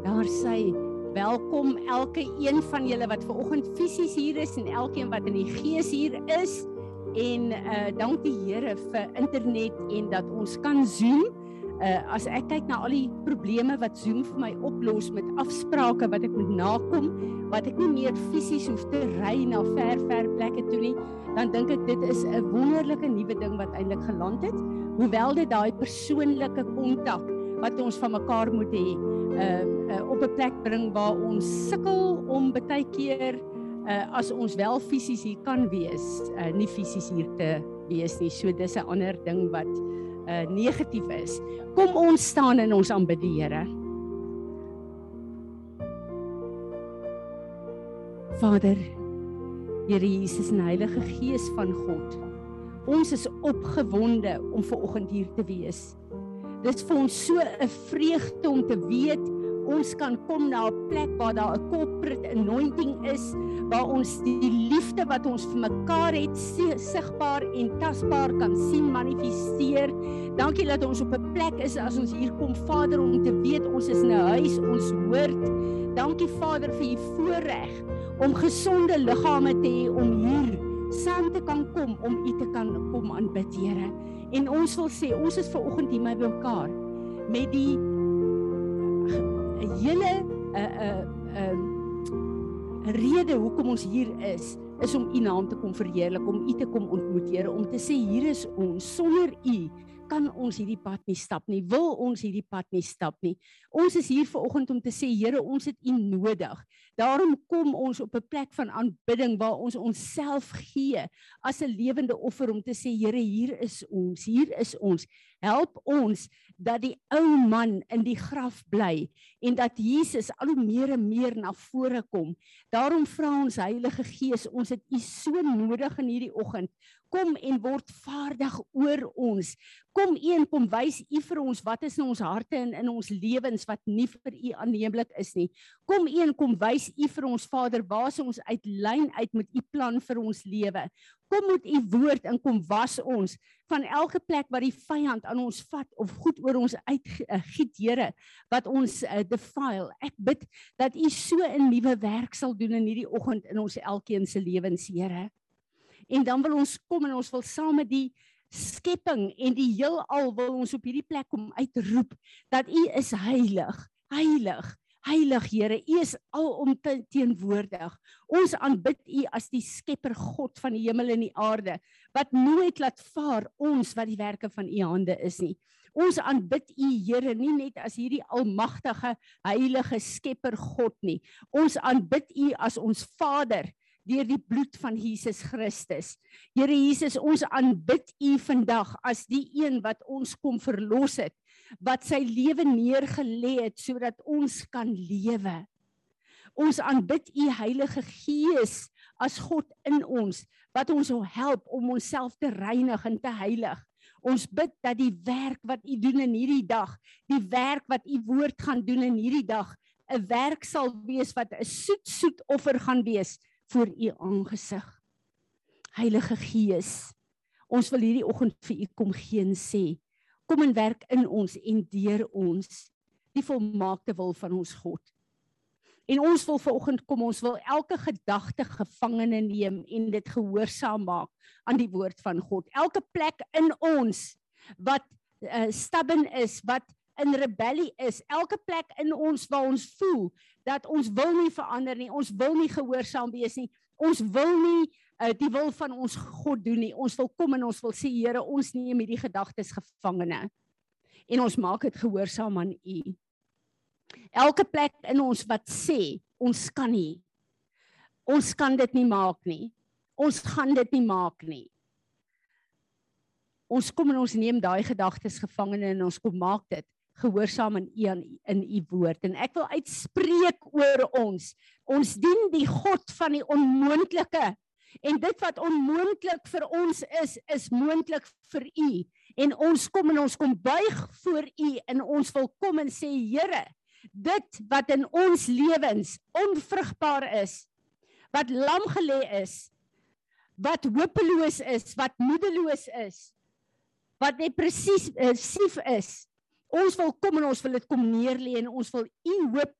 Daar sê welkom elke een van julle wat ver oggend fisies hier is en elkeen wat in die gees hier is. En uh dankie Here vir internet en dat ons kan Zoom. Uh as ek kyk na al die probleme wat Zoom vir my oplos met afsprake wat ek moet nakom, wat ek nie meer fisies hoef te ry na ver ver plekke toe nie, dan dink ek dit is 'n wonderlike nuwe ding wat eintlik geland het. Hoewel dit daai persoonlike kontak wat ons van mekaar moet hê, uh, uh op 'n plek bring waar ons sukkel om baie keer uh as ons wel fisies hier kan wees, uh nie fisies hier te wees nie. So dis 'n ander ding wat uh negatief is. Kom ons staan in ons aanbid die Here. Vader, Here Jesus en Heilige Gees van God. Ons is opgewonde om ver oggend hier te wees. Dit is vir ons so 'n vreugde om te weet ons kan kom na 'n plek waar daar 'n corporate anointing is waar ons die liefde wat ons vir mekaar het sigbaar en tasbaar kan sien manifesteer. Dankie dat ons op 'n plek is as ons hier kom Vader om te weet ons is in 'n huis, ons hoort. Dankie Vader vir u voorreg om gesonde liggame te hê om hier saam te kan kom om u te kan kom aanbid Here. En ons wil sê ons is ver oggend hier by mekaar met die 'n hele 'n 'n 'n rede hoekom ons hier is is om u naam te kom verheerlik, om u te kom ontmoet, Here, om te sê hier is ons sonder u kan ons hierdie pad nie stap nie. Wil ons hierdie pad nie stap nie. Ons is hier ver oggend om te sê Here, ons het U nodig. Daarom kom ons op 'n plek van aanbidding waar ons onsself gee as 'n lewende offer om te sê Here, hier is ons. Hier is ons. Help ons dat die ou man in die graf bly en dat Jesus al hoe meer en meer na vore kom. Daarom vra ons Heilige Gees, ons het U so nodig in hierdie oggend kom en word vaardig oor ons. Kom een kom wys U vir ons wat is in ons harte en in ons lewens wat nie vir U aanneemlik is nie. Kom een kom wys U vir ons Vader waar ons uit lyn uit met U plan vir ons lewe. Kom met U woord en kom was ons van elke plek waar die vyand aan ons vat of goed oor ons uitgiet Here wat ons uh, defile. Ek bid dat U so 'n nuwe werk sal doen in hierdie oggend in ons elkeen se lewens Here en dan wil ons kom en ons wil saam met die skepping en die heelal wil ons op hierdie plek kom uitroep dat U is heilig, heilig, heilig Here. U is alomteenwoordig. Ons aanbid U as die Skepper God van die hemel en die aarde wat nooit laat vaar ons wat die werke van U hande is nie. Ons aanbid U Here nie net as hierdie almagtige heilige Skepper God nie. Ons aanbid U as ons Vader deur die bloed van Jesus Christus. Here Jesus, ons aanbid U vandag as die een wat ons kom verlos het, wat sy lewe neergelê het sodat ons kan lewe. Ons aanbid U Heilige Gees as God in ons wat ons help om onsself te reinig en te heilig. Ons bid dat die werk wat U doen in hierdie dag, die werk wat U woord gaan doen in hierdie dag, 'n werk sal wees wat 'n soet soet offer gaan wees voor u aangesig. Heilige Gees, ons wil hierdie oggend vir u kom gee en sê, kom en werk in ons en deur ons die volmaakte wil van ons God. En ons wil vanoggend kom ons wil elke gedagte gevangene neem en dit gehoorsaam maak aan die woord van God. Elke plek in ons wat uh, stubborn is, wat in rebellie is, elke plek in ons waar ons voel dat ons wil nie verander nie, ons wil nie gehoorsaam wees nie. Ons wil nie uh, die wil van ons God doen nie. Ons wil kom en ons wil sê Here, ons neem hierdie gedagtes gevangene en ons maak dit gehoorsaam aan U. Elke plek in ons wat sê ons kan nie. Ons kan dit nie maak nie. Ons gaan dit nie maak nie. Ons kom en ons neem daai gedagtes gevangene en ons kom maak dit gehoorsaam in u in u woord en ek wil uitspreek oor ons ons dien die God van die onmoontlike en dit wat onmoontlik vir ons is is moontlik vir u en ons kom en ons kom buig voor u en ons wil kom en sê Here dit wat in ons lewens onvrugbaar is wat lam gelê is wat hopeloos is wat moedeloos is wat depressief uh, is Ons wil kom en ons wil dit kom neerlê en ons wil u hoop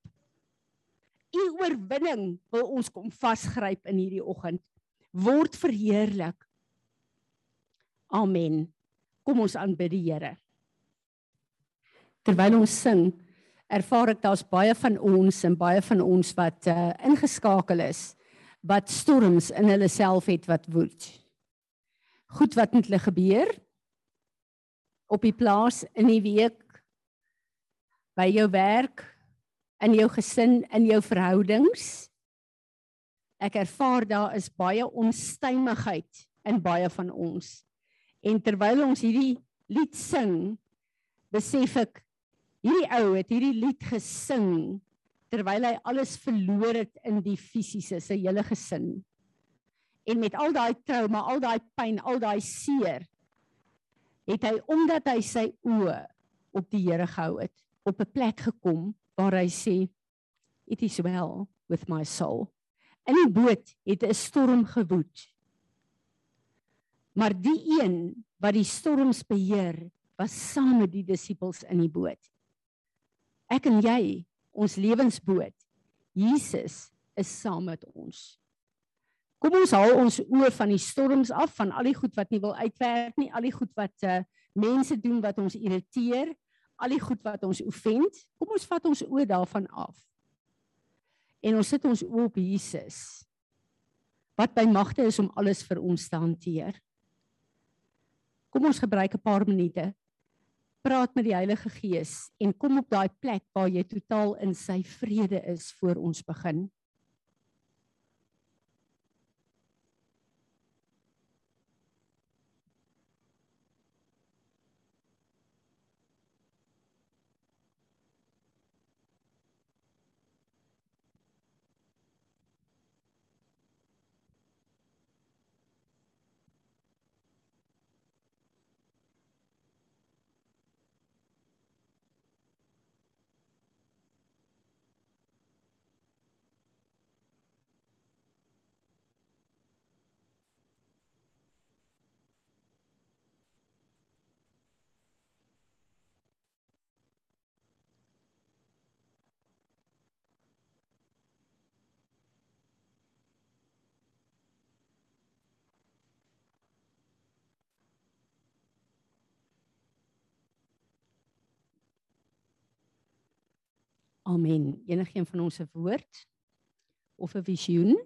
u oorwinning wil ons kom vasgryp in hierdie oggend. Word verheerlik. Amen. Kom ons aanbid die Here. Terwyl ons sing, ervaar ek daar's baie van ons en baie van ons wat uh, ingeskakel is wat storms in hulle self het wat woed. Goed wat met hulle gebeur op die plaas in die week by jou werk in jou gesin in jou verhoudings ek ervaar daar is baie onstuimigheid in baie van ons en terwyl ons hierdie lied sing besef ek hierdie ou het hierdie lied gesing terwyl hy alles verloor het in die fisiese sy hele gesin. En met al daai trauma al daai pyn al daai seer het hy omdat hy sy oë op die Here gehou het op 'n plek gekom waar hy sê it is well with my soul. In die boot het 'n storm gewoed. Maar die een wat die storms beheer was saam met die disippels in die boot ek en jy ons lewensboot Jesus is saam met ons Kom ons haal ons oë van die storms af van al die goed wat nie wil uitwerk nie, al die goed wat uh, mense doen wat ons irriteer, al die goed wat ons offend. Kom ons vat ons oë daarvan af. En ons sit ons oë op Jesus. Wat by magte is om alles vir ons te hanteer. Kom ons gebruik 'n paar minute. Praat met die Heilige Gees en kom op daai plek waar jy totaal in sy vrede is voor ons begin. Amen. Enigeen van ons 'n woord of 'n visioen?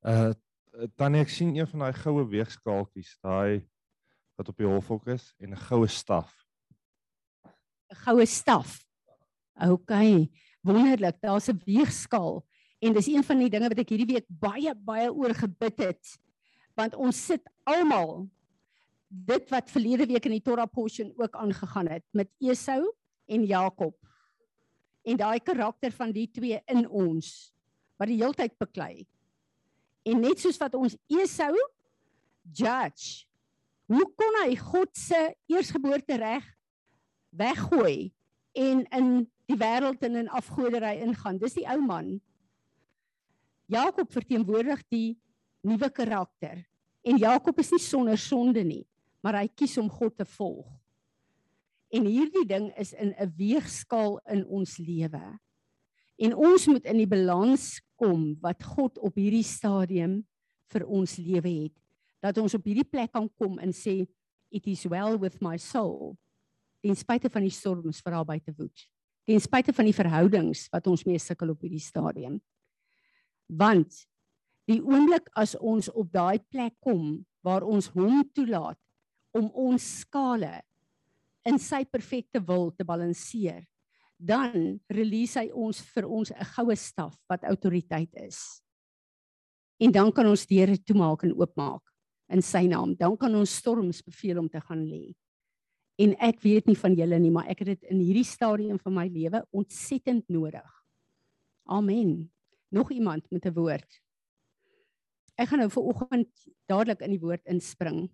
Uh dan ek sien een van daai goue weegskaaltjies, daai wat op die hofhok is en 'n goue staf. 'n Goue staf. OK. Wonderlik. Daar's 'n weegskaal En dis een van die dinge wat ek hierdie week baie baie oor gebid het. Want ons sit almal dit wat verlede week in die Torah portion ook aangegaan het met Esau en Jakob. En daai karakter van die twee in ons wat die heeltyd beklei. En net soos wat ons Esau judge, hoe kon hy God se eersgeboorte reg weggooi en in die wêreld en in afgoderry ingaan? Dis die ou man Jakob verteenwoordig die nuwe karakter. En Jakob is nie sonder sonde nie, maar hy kies om God te volg. En hierdie ding is in 'n weegskaal in ons lewe. En ons moet in die balans kom wat God op hierdie stadium vir ons lewe het. Dat ons op hierdie plek kan kom en sê it is well with my soul. Ten spyte van die storms wat daar buite woed. Ten spyte van die verhoudings wat ons mee sukkel op hierdie stadium want die oomblik as ons op daai plek kom waar ons hom toelaat om ons skale in sy perfekte wil te balanseer dan release hy ons vir ons 'n goue staf wat autoriteit is. En dan kan ons deure toemaak en oopmaak in sy naam. Dan kan ons storms beveel om te gaan lê. En ek weet nie van julle nie maar ek het dit in hierdie stadium van my lewe ontsettend nodig. Amen nog iemand met 'n woord. Ek gaan nou vir oggend dadelik in die woord inspring.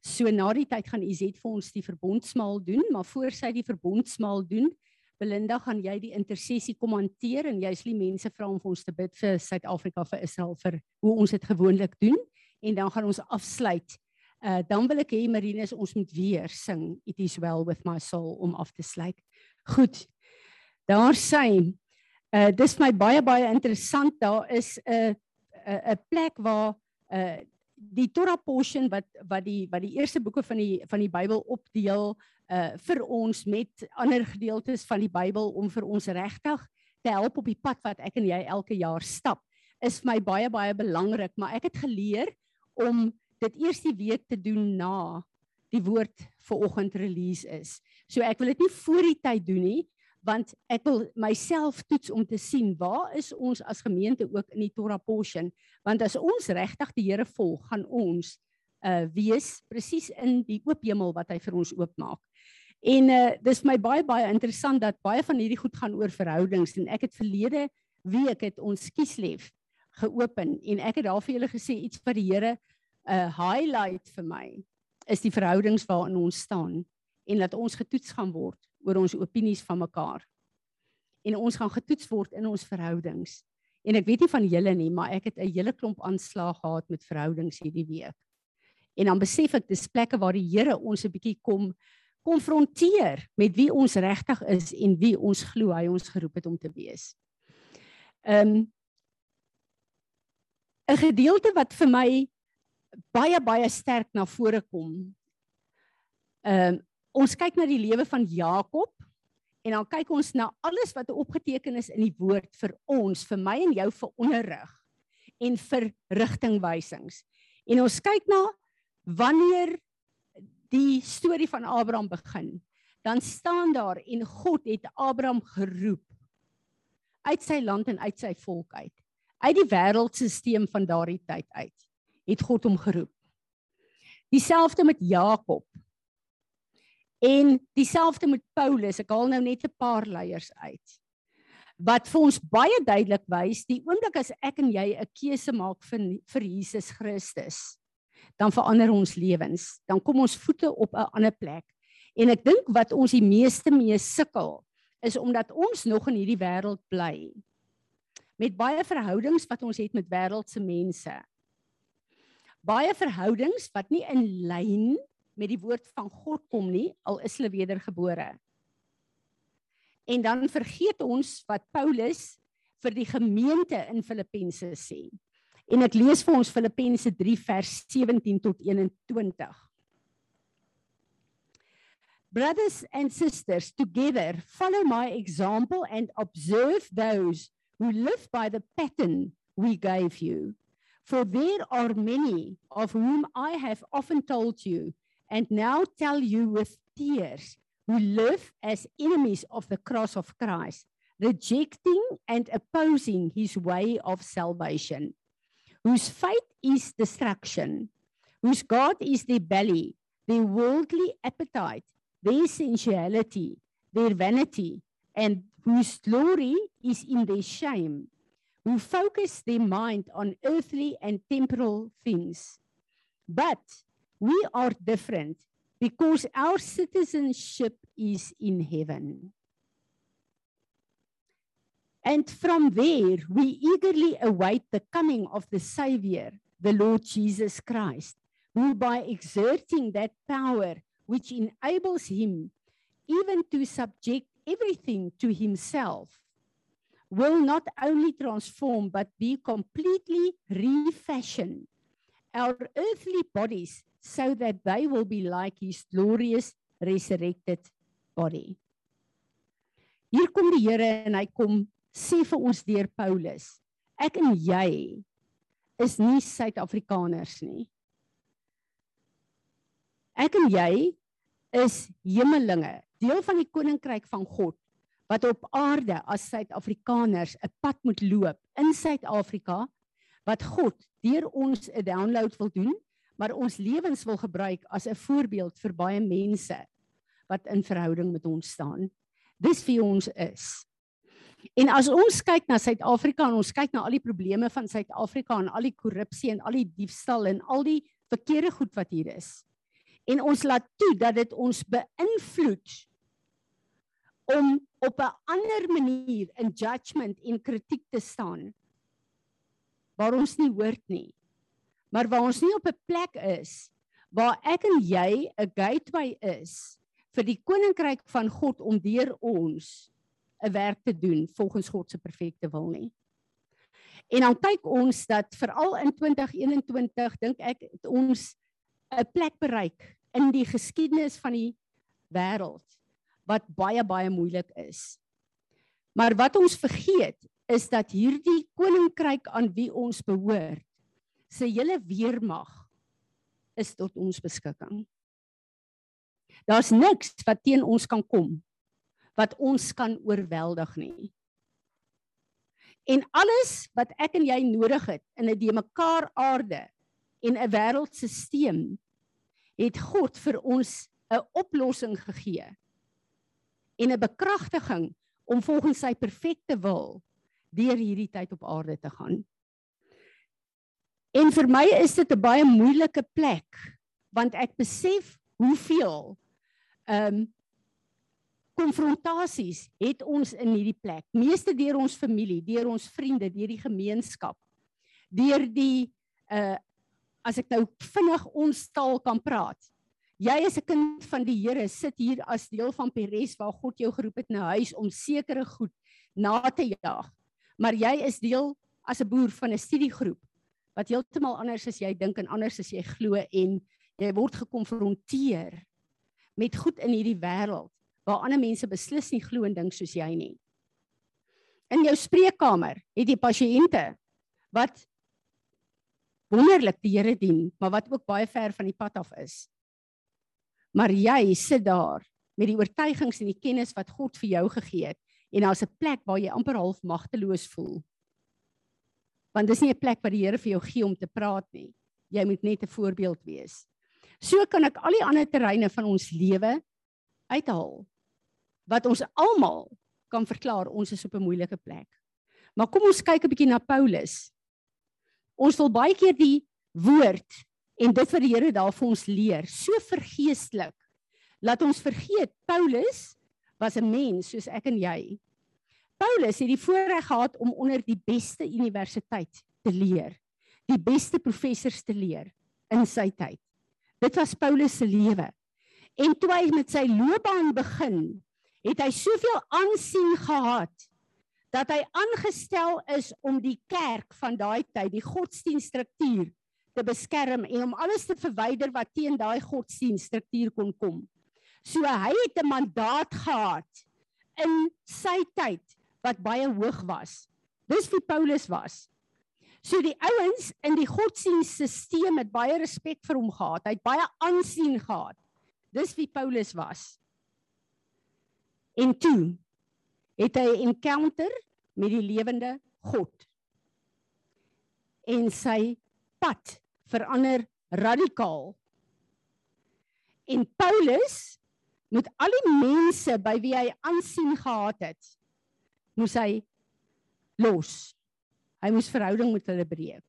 So na die tyd gaan Izet vir ons die verbondsmaal doen, maar voor sy die verbondsmaal doen, Belinda gaan jy die intersessie kommenteer en jy's die mense vra om vir ons te bid vir Suid-Afrika vir Israel vir hoe ons dit gewoonlik doen en dan gaan ons afsluit. Uh dan wil ek hê Marinus ons moet weer sing It is well with my soul om af te sluit. Goed. Daar sê uh dis my baie baie interessant. Daar is 'n 'n 'n plek waar uh die Torah portion wat wat die wat die eerste boeke van die van die Bybel opdeel uh vir ons met ander gedeeltes van die Bybel om vir ons regtig te help op die pad wat ek en jy elke jaar stap is vir my baie baie belangrik maar ek het geleer om dit eers die week te doen na die woord vir oggend release is. So ek wil dit nie voor die tyd doen nie want ek wil myself toets om te sien waar is ons as gemeente ook in die Torah portion. Want as ons regtig die Here volg gaan ons uh wees presies in die oop hemel wat hy vir ons oopmaak. En uh dis my baie baie interessant dat baie van hierdie goed gaan oor verhoudings. En ek het verlede week het ons Kieslief geopen en ek het daar vir julle gesê iets wat die Here 'n uh, highlight vir my is die verhoudings waarin ons staan en dat ons getoets gaan word oor ons opinies van mekaar. En ons gaan getoets word in ons verhoudings. En ek weet nie van julle nie, maar ek het 'n hele klomp aanslae gehad met verhoudings hierdie week. En dan besef ek dis plekke waar die Here ons 'n bietjie kom konfronteer met wie ons regtig is en wie ons glo hy ons geroep het om te wees. Um 'n gedeelte wat vir my baie baie sterk na vore kom. Um ons kyk na die lewe van Jakob en dan kyk ons na alles wat opgeteken is in die woord vir ons, vir my en jou vir onderrig en vir rigtingwysings. En ons kyk na wanneer die storie van Abraham begin, dan staan daar en God het Abraham geroep uit sy land en uit sy volk uit. Uit die wêreldstelsel van daardie tyd uit het God hom geroep. Dieselfde met Jakob. En dieselfde met Paulus. Ek haal nou net 'n paar leiers uit. Wat vir ons baie duidelik wys, die oomblik as ek en jy 'n keuse maak vir vir Jesus Christus, dan verander ons lewens. Dan kom ons voete op 'n ander plek. En ek dink wat ons die meeste mee sukkel is omdat ons nog in hierdie wêreld bly. Met baie verhoudings wat ons het met wêreldse mense. Baie verhoudings wat nie in lyn met die woord van God kom nie, al is hulle wedergebore. En dan vergeet ons wat Paulus vir die gemeente in Filippense sê. En ek lees vir ons Filippense 3 vers 17 tot 21. Brothers and sisters, together follow my example and observe those who live by the pattern we gave you. For there are many of whom I have often told you and now tell you with tears who live as enemies of the cross of Christ, rejecting and opposing his way of salvation whose fate is destruction, whose God is their belly, their worldly appetite, their sensuality, their vanity, and whose glory is in their shame, who focus their mind on earthly and temporal things. But we are different because our citizenship is in heaven. And from there, we eagerly await the coming of the Savior, the Lord Jesus Christ, who by exerting that power which enables him even to subject everything to himself, will not only transform but be completely refashioned. our earthly bodies so that they will be like his glorious resurrected body. Hier kom die Here en hy kom sê vir ons deur Paulus, ek en jy is nie Suid-Afrikaners nie. Ek en jy is hemelinge, deel van die koninkryk van God wat op aarde as Suid-Afrikaners 'n pad moet loop in Suid-Afrika wat God deur ons 'n download wil doen, maar ons lewens wil gebruik as 'n voorbeeld vir baie mense wat in verhouding met ons staan. Dis wie ons is. En as ons kyk na Suid-Afrika en ons kyk na al die probleme van Suid-Afrika en al die korrupsie en al die diefstal en al die verkeerde goed wat hier is. En ons laat toe dat dit ons beïnvloed om op 'n ander manier in judgement en kritiek te staan waar ons nie hoort nie. Maar waar ons nie op 'n plek is waar ek en jy 'n gateway is vir die koninkryk van God om deur ons 'n werk te doen volgens God se perfekte wil nie. En dan kyk ons dat veral in 2021 dink ek het ons 'n plek bereik in die geskiedenis van die wêreld wat baie baie moeilik is. Maar wat ons vergeet is dat hierdie koninkryk aan wie ons behoort, se hele weermag is tot ons beskikking. Daar's niks wat teen ons kan kom wat ons kan oorweldig nie. En alles wat ek en jy nodig het in 'n demekaar aarde en 'n wêreldstelsel het God vir ons 'n oplossing gegee en 'n bekragtiging om volgens sy perfekte wil deur hierdie tyd op aarde te gaan. En vir my is dit 'n baie moeilike plek want ek besef hoeveel ehm um, konfrontasies het ons in hierdie plek. Meeste deur ons familie, deur ons vriende, deur die gemeenskap, deur die uh as ek nou vinnig ons taal kan praat. Jy is 'n kind van die Here, sit hier as deel van Peres waar God jou geroep het na huis om sekere goed na te jaag. Maar jy is deel as 'n boer van 'n studiegroep wat heeltemal anders as jy dink en anders as jy glo en jy word gekonfronteer met goed in hierdie wêreld waar ander mense beslis nie glo en dink soos jy nie. In jou spreekkamer het jy pasiënte wat wonderlik die Here dien, maar wat ook baie ver van die pad af is. Maar jy sit daar met die oortuigings en die kennis wat God vir jou gegee het en daar's 'n plek waar jy amper half magteloos voel. Want dis nie 'n plek wat die Here vir jou gee om te praat nie. Jy moet net 'n voorbeeld wees. So kan ek al die ander terreine van ons lewe uithaal wat ons almal kan verklaar ons is op 'n moeilike plek. Maar kom ons kyk 'n bietjie na Paulus. Ons wil baie keer die woord en dit vir die Here daar vir ons leer, so vergeestelik. Laat ons vergeet Paulus was 'n mens soos ek en jy. Paulus het die voorreg gehad om onder die beste universiteit te leer, die beste professors te leer in sy tyd. Dit was Paulus se lewe. En toe hy met sy loopbaan begin, het hy soveel aansien gehad dat hy aangestel is om die kerk van daai tyd, die godsdienststruktuur te beskerm en om alles te verwyder wat teen daai godsdienststruktuur kon kom. So hy het 'n mandaat gehad in sy tyd wat baie hoog was. Dis wie Paulus was. So die ouens in die godsdienststelsel het baie respek vir hom gehad. Hy het baie aansien gehad. Dis wie Paulus was. En toe het hy 'n encounter met die lewende God. En sy pad verander radikaal. En Paulus met al die mense by wie hy aansien gehad het, moes hy los. Hy moes verhouding met hulle breek.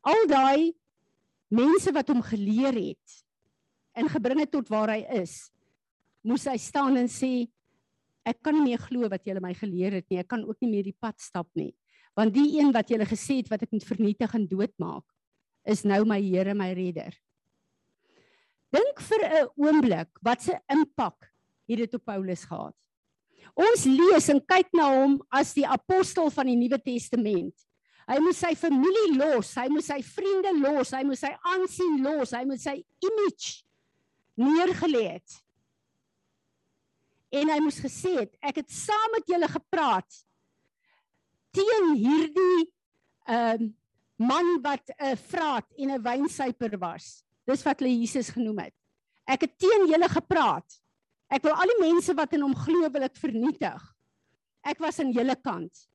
Al daai mense wat hom geleer het, en gebring het tot waar hy is, moes hy staan en sê ek kan nie meer glo wat julle my geleer het nie. Ek kan ook nie meer die pad stap nie. Want die een wat julle gesê het wat ek moet vernietig en doodmaak, is nou my Here, my redder. Dink vir 'n oomblik wat se impak het dit op Paulus gehad. Ons lees en kyk na hom as die apostel van die Nuwe Testament. Hy moes sy familie los, hy moes sy vriende los, hy moes sy aansien los, hy moes sy image neergelê het. En hy moes gesê het, ek het saam met julle gepraat teen hierdie ehm uh, man wat 'n vraat en 'n wynsuiper was. Dis wat hulle Jesus genoem het. Ek het teen julle gepraat. Ek wil al die mense wat in hom glo wil ek vernietig. Ek was aan julle kant.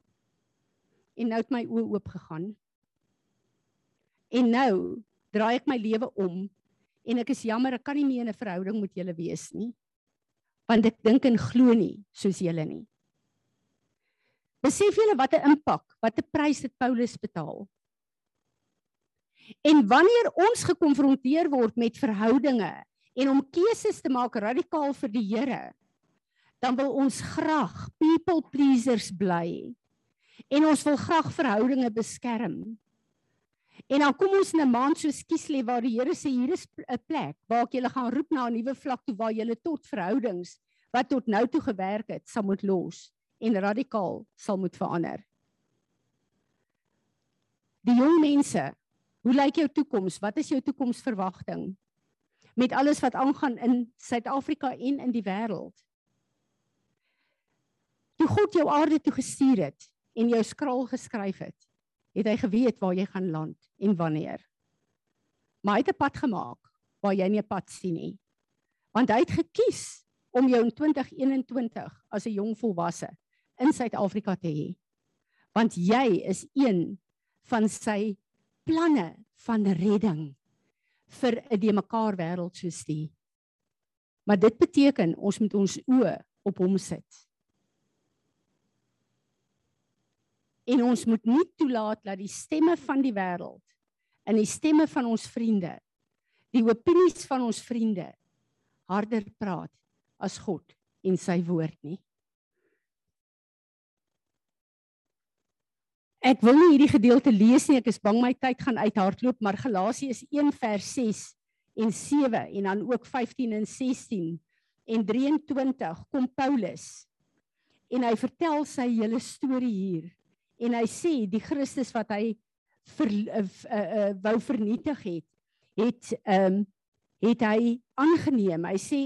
En nou het my oë oop gegaan. En nou draai ek my lewe om en ek is jammer ek kan nie meer in 'n verhouding met julle wees nie want ek dink en glo nie soos julle nie besef julle wat 'n impak wat 'n prys het Paulus betaal en wanneer ons gekonfronteer word met verhoudinge en om keuses te maak radikaal vir die Here dan wil ons graag people pleasers bly En ons wil graag verhoudinge beskerm. En dan kom ons in 'n maand so skieslie waar die Here sê hier is 'n plek waar ek julle gaan roep na 'n nuwe vlak toe waar julle tot verhoudings wat tot nou toe gewerk het, sal moet los en radikaal sal moet verander. Die jong mense, hoe lyk jou toekoms? Wat is jou toekomsverwagting? Met alles wat aangaan in Suid-Afrika en in die wêreld. Toe God jou aarde toe gestuur het en jou skraal geskryf het, het hy geweet waar jy gaan land en wanneer. Maar hy het 'n pad gemaak waar jy nie 'n pad sien nie. Want hy het gekies om jou in 2021 as 'n jong volwasse in Suid-Afrika te hê. Want jy is een van sy planne van redding vir 'n de mekaar wêreld soos die. Maar dit beteken ons moet ons oë op hom sit. En ons moet nie toelaat dat die stemme van die wêreld en die stemme van ons vriende, die opinies van ons vriende harder praat as God en sy woord nie. Ek wil nie hierdie gedeelte lees nie, ek is bang my tyd gaan uithardloop, maar Galasiërs 1 vers 6 en 7 en dan ook 15 en 16 en 23 kom Paulus en hy vertel sy hele storie hier. En hy sê die Christus wat hy ver, uh, uh, uh, wou vernietig het het ehm um, het hy aangeneem. Hy sê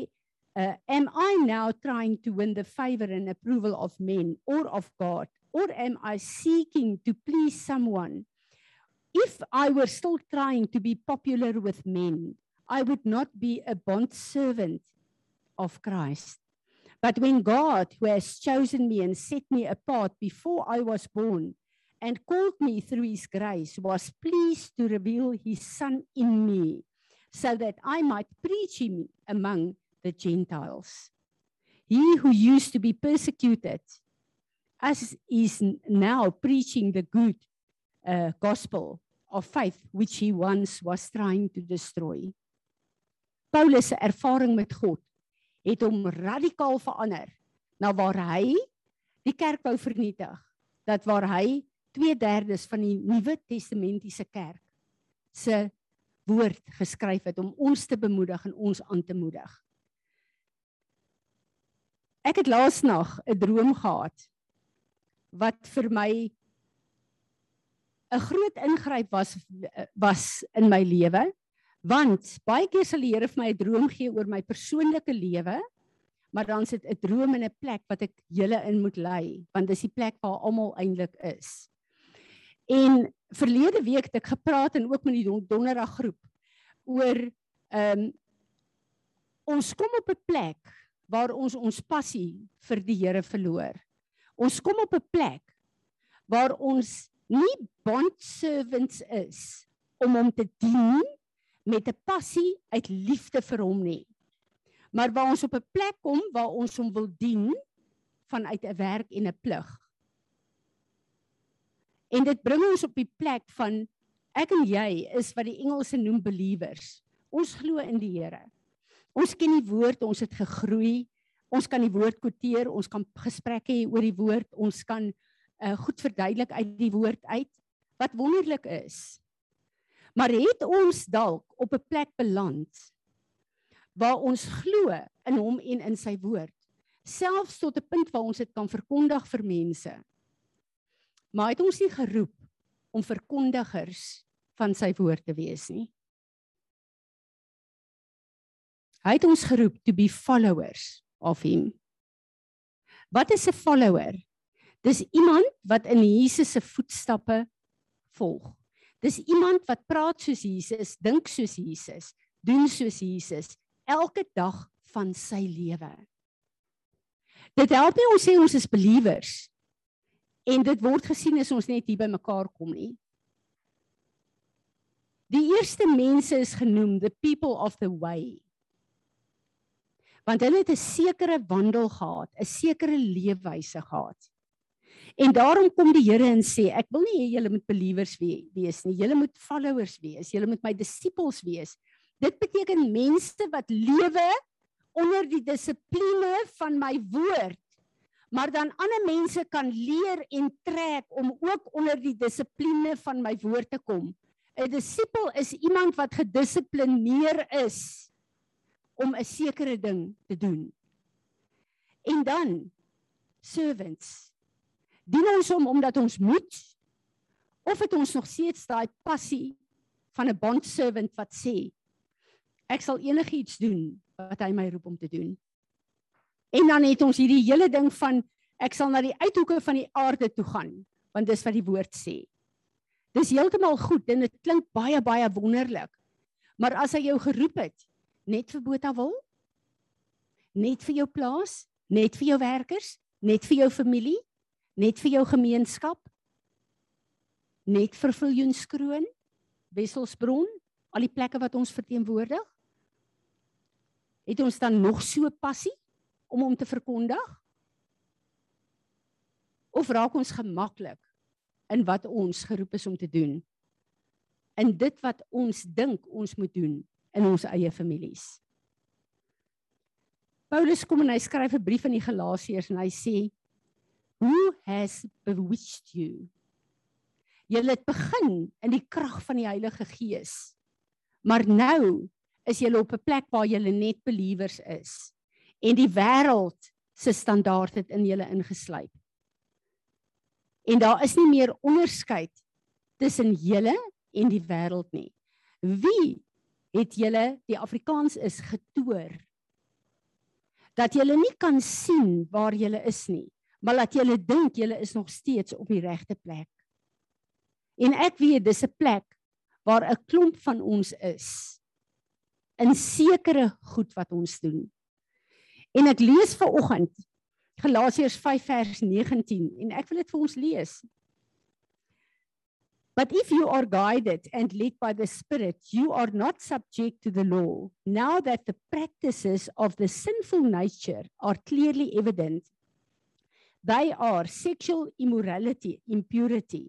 uh, am i now trying to win the favor and approval of men or of god or am I seeking to please someone? If I were still trying to be popular with men, I would not be a bond servant of Christ. But when God, who has chosen me and set me apart before I was born and called me through his grace, was pleased to reveal his Son in me, so that I might preach him among the Gentiles. He who used to be persecuted as is now preaching the good uh, gospel of faith which he once was trying to destroy. Paulus se ervaring met God het hom radikaal verander na waar hy die kerk wou vernietig. Dat waar hy 2/3 van die Nuwe Testamentiese kerk se woord geskryf het om ons te bemoedig en ons aan te moedig. Ek het laasnag 'n droom gehad wat vir my 'n groot ingryp was was in my lewe. Want baie keer sal die Here vir my 'n droom gee oor my persoonlike lewe maar dan sit 'n droom in 'n plek wat ek julle in moet lei want dis die plek waar almal eintlik is. En verlede week het ek gepraat en ook met die donderdag groep oor ehm um, ons kom op 'n plek waar ons ons passie vir die Here verloor Ons kom op 'n plek waar ons nie bond servants is om hom te dien met 'n passie uit liefde vir hom nie. Maar waar ons op 'n plek kom waar ons hom wil dien vanuit 'n werk en 'n plig. En dit bring ons op die plek van ek en jy is wat die Engelse noem believers. Ons glo in die Here. Ons ken die woord, ons het gegroei, Ons kan die woord quoteer, ons kan gesprekke hê oor die woord, ons kan uh, goed verduidelik uit die woord uit wat wonderlik is. Maar het ons dalk op 'n plek beland waar ons glo in hom en in sy woord, selfs tot 'n punt waar ons dit kan verkondig vir mense. Maar het ons nie geroep om verkondigers van sy woord te wees nie? Hy het ons geroep to be followers of him. Wat is 'n follower? Dis iemand wat in Jesus se voetstappe volg. Dis iemand wat praat soos Jesus, dink soos Jesus, doen soos Jesus elke dag van sy lewe. Dit help nie ons sê ons is believers en dit word gesien as ons net hier by mekaar kom nie. Die eerste mense is genoem the people of the way want hulle het 'n sekere wandel gehad, 'n sekere leefwyse gehad. En daarom kom die Here en sê, ek wil nie hê julle moet believers wees nie. Julle moet followers wees. Julle moet my disippels wees. Dit beteken mense wat lewe onder die dissipline van my woord, maar dan ander mense kan leer en trek om ook onder die dissipline van my woord te kom. 'n Disipel is iemand wat gedissiplineer is om 'n sekere ding te doen. En dan servants. Dien ons om omdat ons moet of het ons nog steeds daai passie van 'n bond servant wat sê ek sal enigiets doen wat hy my roep om te doen. En dan het ons hierdie hele ding van ek sal na die uithoeke van die aarde toe gaan, want dis wat die woord sê. Dis heeltemal goed en dit klink baie baie wonderlik. Maar as hy jou geroep het net vir Botha wil, net vir jou plaas, net vir jou werkers, net vir jou familie, net vir jou gemeenskap, net vir Viljoenskroon, Wesselsbron, al die plekke wat ons verteenwoordig, het ons dan nog so passie om hom te verkondig? Of raak ons gemaklik in wat ons geroep is om te doen? In dit wat ons dink ons moet doen in ons eie families. Paulus kom en hy skryf 'n brief aan die Galasiërs en hy sê Who has bewitched you? Julle het begin in die krag van die Heilige Gees. Maar nou is julle op 'n plek waar julle net believers is en die wêreld se standaard het in julle ingesluip. En daar is nie meer onderskeid tussen julle en die wêreld nie. Wie het julle die Afrikaans is getoer dat julle nie kan sien waar julle is nie, maar dat julle dink julle is nog steeds op die regte plek. En ek weet dis 'n plek waar 'n klomp van ons is in sekere goed wat ons doen. En ek lees ver oggend Galasiërs 5 vers 19 en ek wil dit vir ons lees. But if you are guided and led by the Spirit, you are not subject to the law. Now that the practices of the sinful nature are clearly evident, they are sexual immorality, impurity.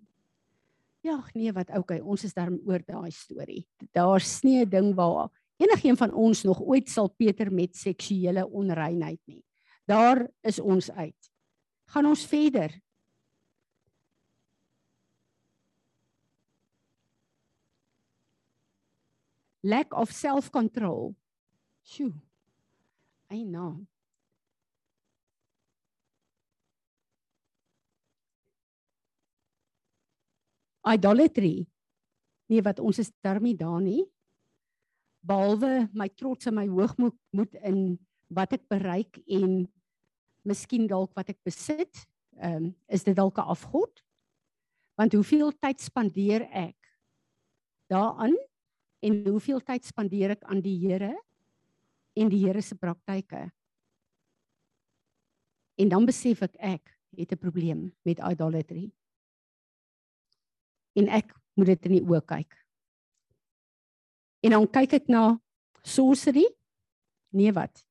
Ja, nee, wat okay, ons is daar oor daai storie. Daar's nie 'n ding waar Enigeen van ons nog ooit sal Peter met seksuele onreinheid nie. Daar is ons uit. Gaan ons verder. Lack of self-control. Sjoe. Eina. Idolatry. Nee, wat ons is daarmee daar nie behalwe my trots en my hoogmoed moet in wat ek bereik en miskien dalk wat ek besit, ehm um, is dit dalk 'n afgod? Want hoeveel tyd spandeer ek daaraan en hoeveel tyd spandeer ek aan die Here en die Here se praktyke? En dan besef ek ek het 'n probleem met idolatry. En ek moet dit in die oë kyk. En dan kyk ek na sorcery. Nee wat?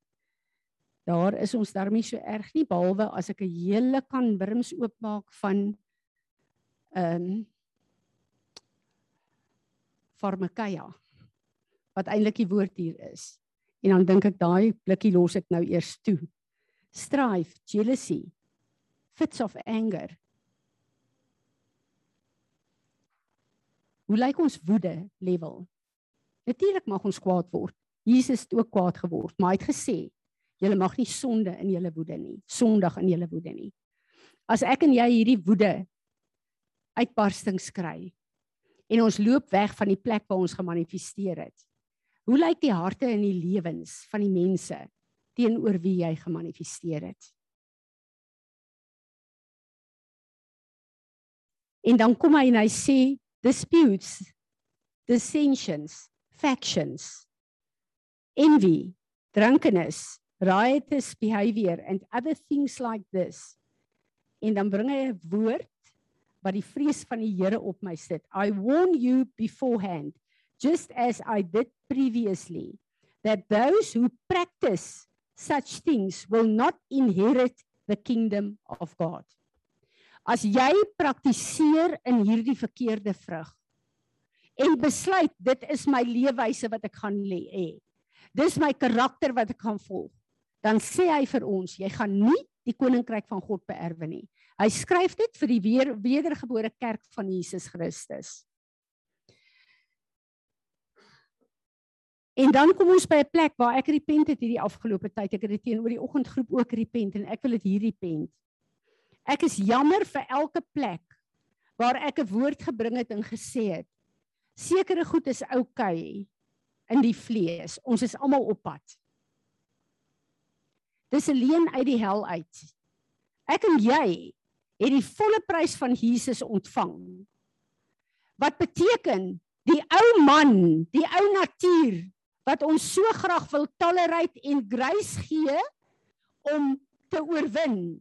Daar is ons daarmee so erg nie behalwe as ek 'n hele kan wurms oopmaak van ehm um, farmakia wat eintlik die woord hier is. En dan dink ek daai blikkie los ek nou eers toe. Strife, jealousy, fits of anger. Hoe lyk ons woede level? Natuurlik mag ons kwaad word. Jesus het ook kwaad geword, maar hy het gesê, julle mag nie sonde in julle woede nie, sondig in julle woede nie. As ek en jy hierdie woede uitbarstings kry en ons loop weg van die plek waar ons gemanifesteer het. Hoe lyk die harte en die lewens van die mense teenoor wie jy gemanifesteer het? En dan kom hy en hy sê disputes dissensions factions, envy, drunkenness, riotous behavior and other things like this. En dan bring hy 'n woord wat die vrees van die Here op my sit. I warn you beforehand, just as I did previously, that those who practice such things will not inherit the kingdom of God. As jy praktiseer in hierdie verkeerde vrug, en besluit dit is my leefwyse wat ek gaan hê. Dis my karakter wat ek gaan volg. Dan sê hy vir ons, jy gaan nie die koninkryk van God beerwe nie. Hy skryf dit vir die weer, wedergebore kerk van Jesus Christus. En dan kom ons by 'n plek waar ek repent het hierdie afgelope tyd. Ek het dit teenoor die oggendgroep ook repent en ek wil dit hier repent. Ek is jammer vir elke plek waar ek 'n woord gebring het en gesê het sekere goed is oukei okay in die vlees. Ons is almal op pad. Dis 'n leen uit die hel uit. Ek en jy het die volle prys van Jesus ontvang. Wat beteken die ou man, die ou natuur wat ons so graag wil tolerate en grace gee om te oorwin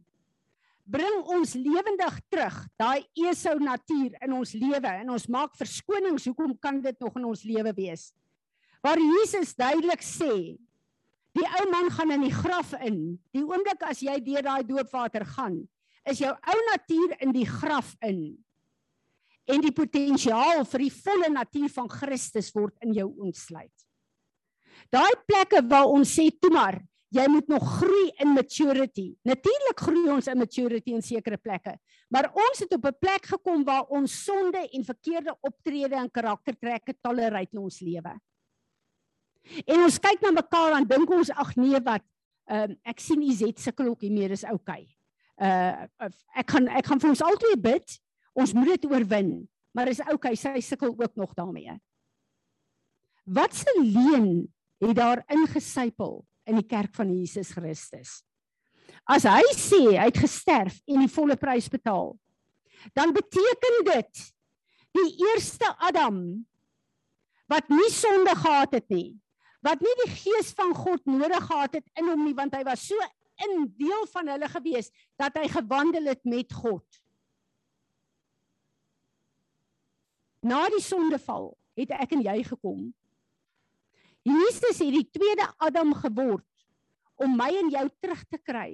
bring ons lewendig terug daai Esau natuur in ons lewe en ons maak verskonings hoekom kan dit nog in ons lewe wees waar Jesus duidelik sê die ou man gaan in die graf in die oomblik as jy deur daai doopwater gaan is jou ou natuur in die graf in en die potensiaal vir die volle natuur van Christus word in jou ontsluit daai plekke waar ons sê toe maar jy moet nog groei in maturity. Natuurlik groei ons in maturity in sekere plekke, maar ons het op 'n plek gekom waar ons sonde en verkeerde optrede en karaktertrekke tolereer in ons lewe. En ons kyk na mekaar en dink ons ag nee wat uh, ek sien Izet sukkel ook hier meer is oukei. Okay. Uh ek gaan ek gaan vir ons albei bid. Ons moet dit oorwin, maar is okay, sy sukkel ook nog daarmee. Wat se leen het daar ingesypel in die kerk van Jesus Christus. As hy sê hy het gesterf en die volle prys betaal, dan beteken dit die eerste Adam wat nie sonde gehad het nie, wat nie die gees van God nodig gehad het in hom nie want hy was so in deel van hulle gewees dat hy gewandel het met God. Na die sondeval het ek en jy gekom Jesus het die tweede Adam geword om my en jou terug te kry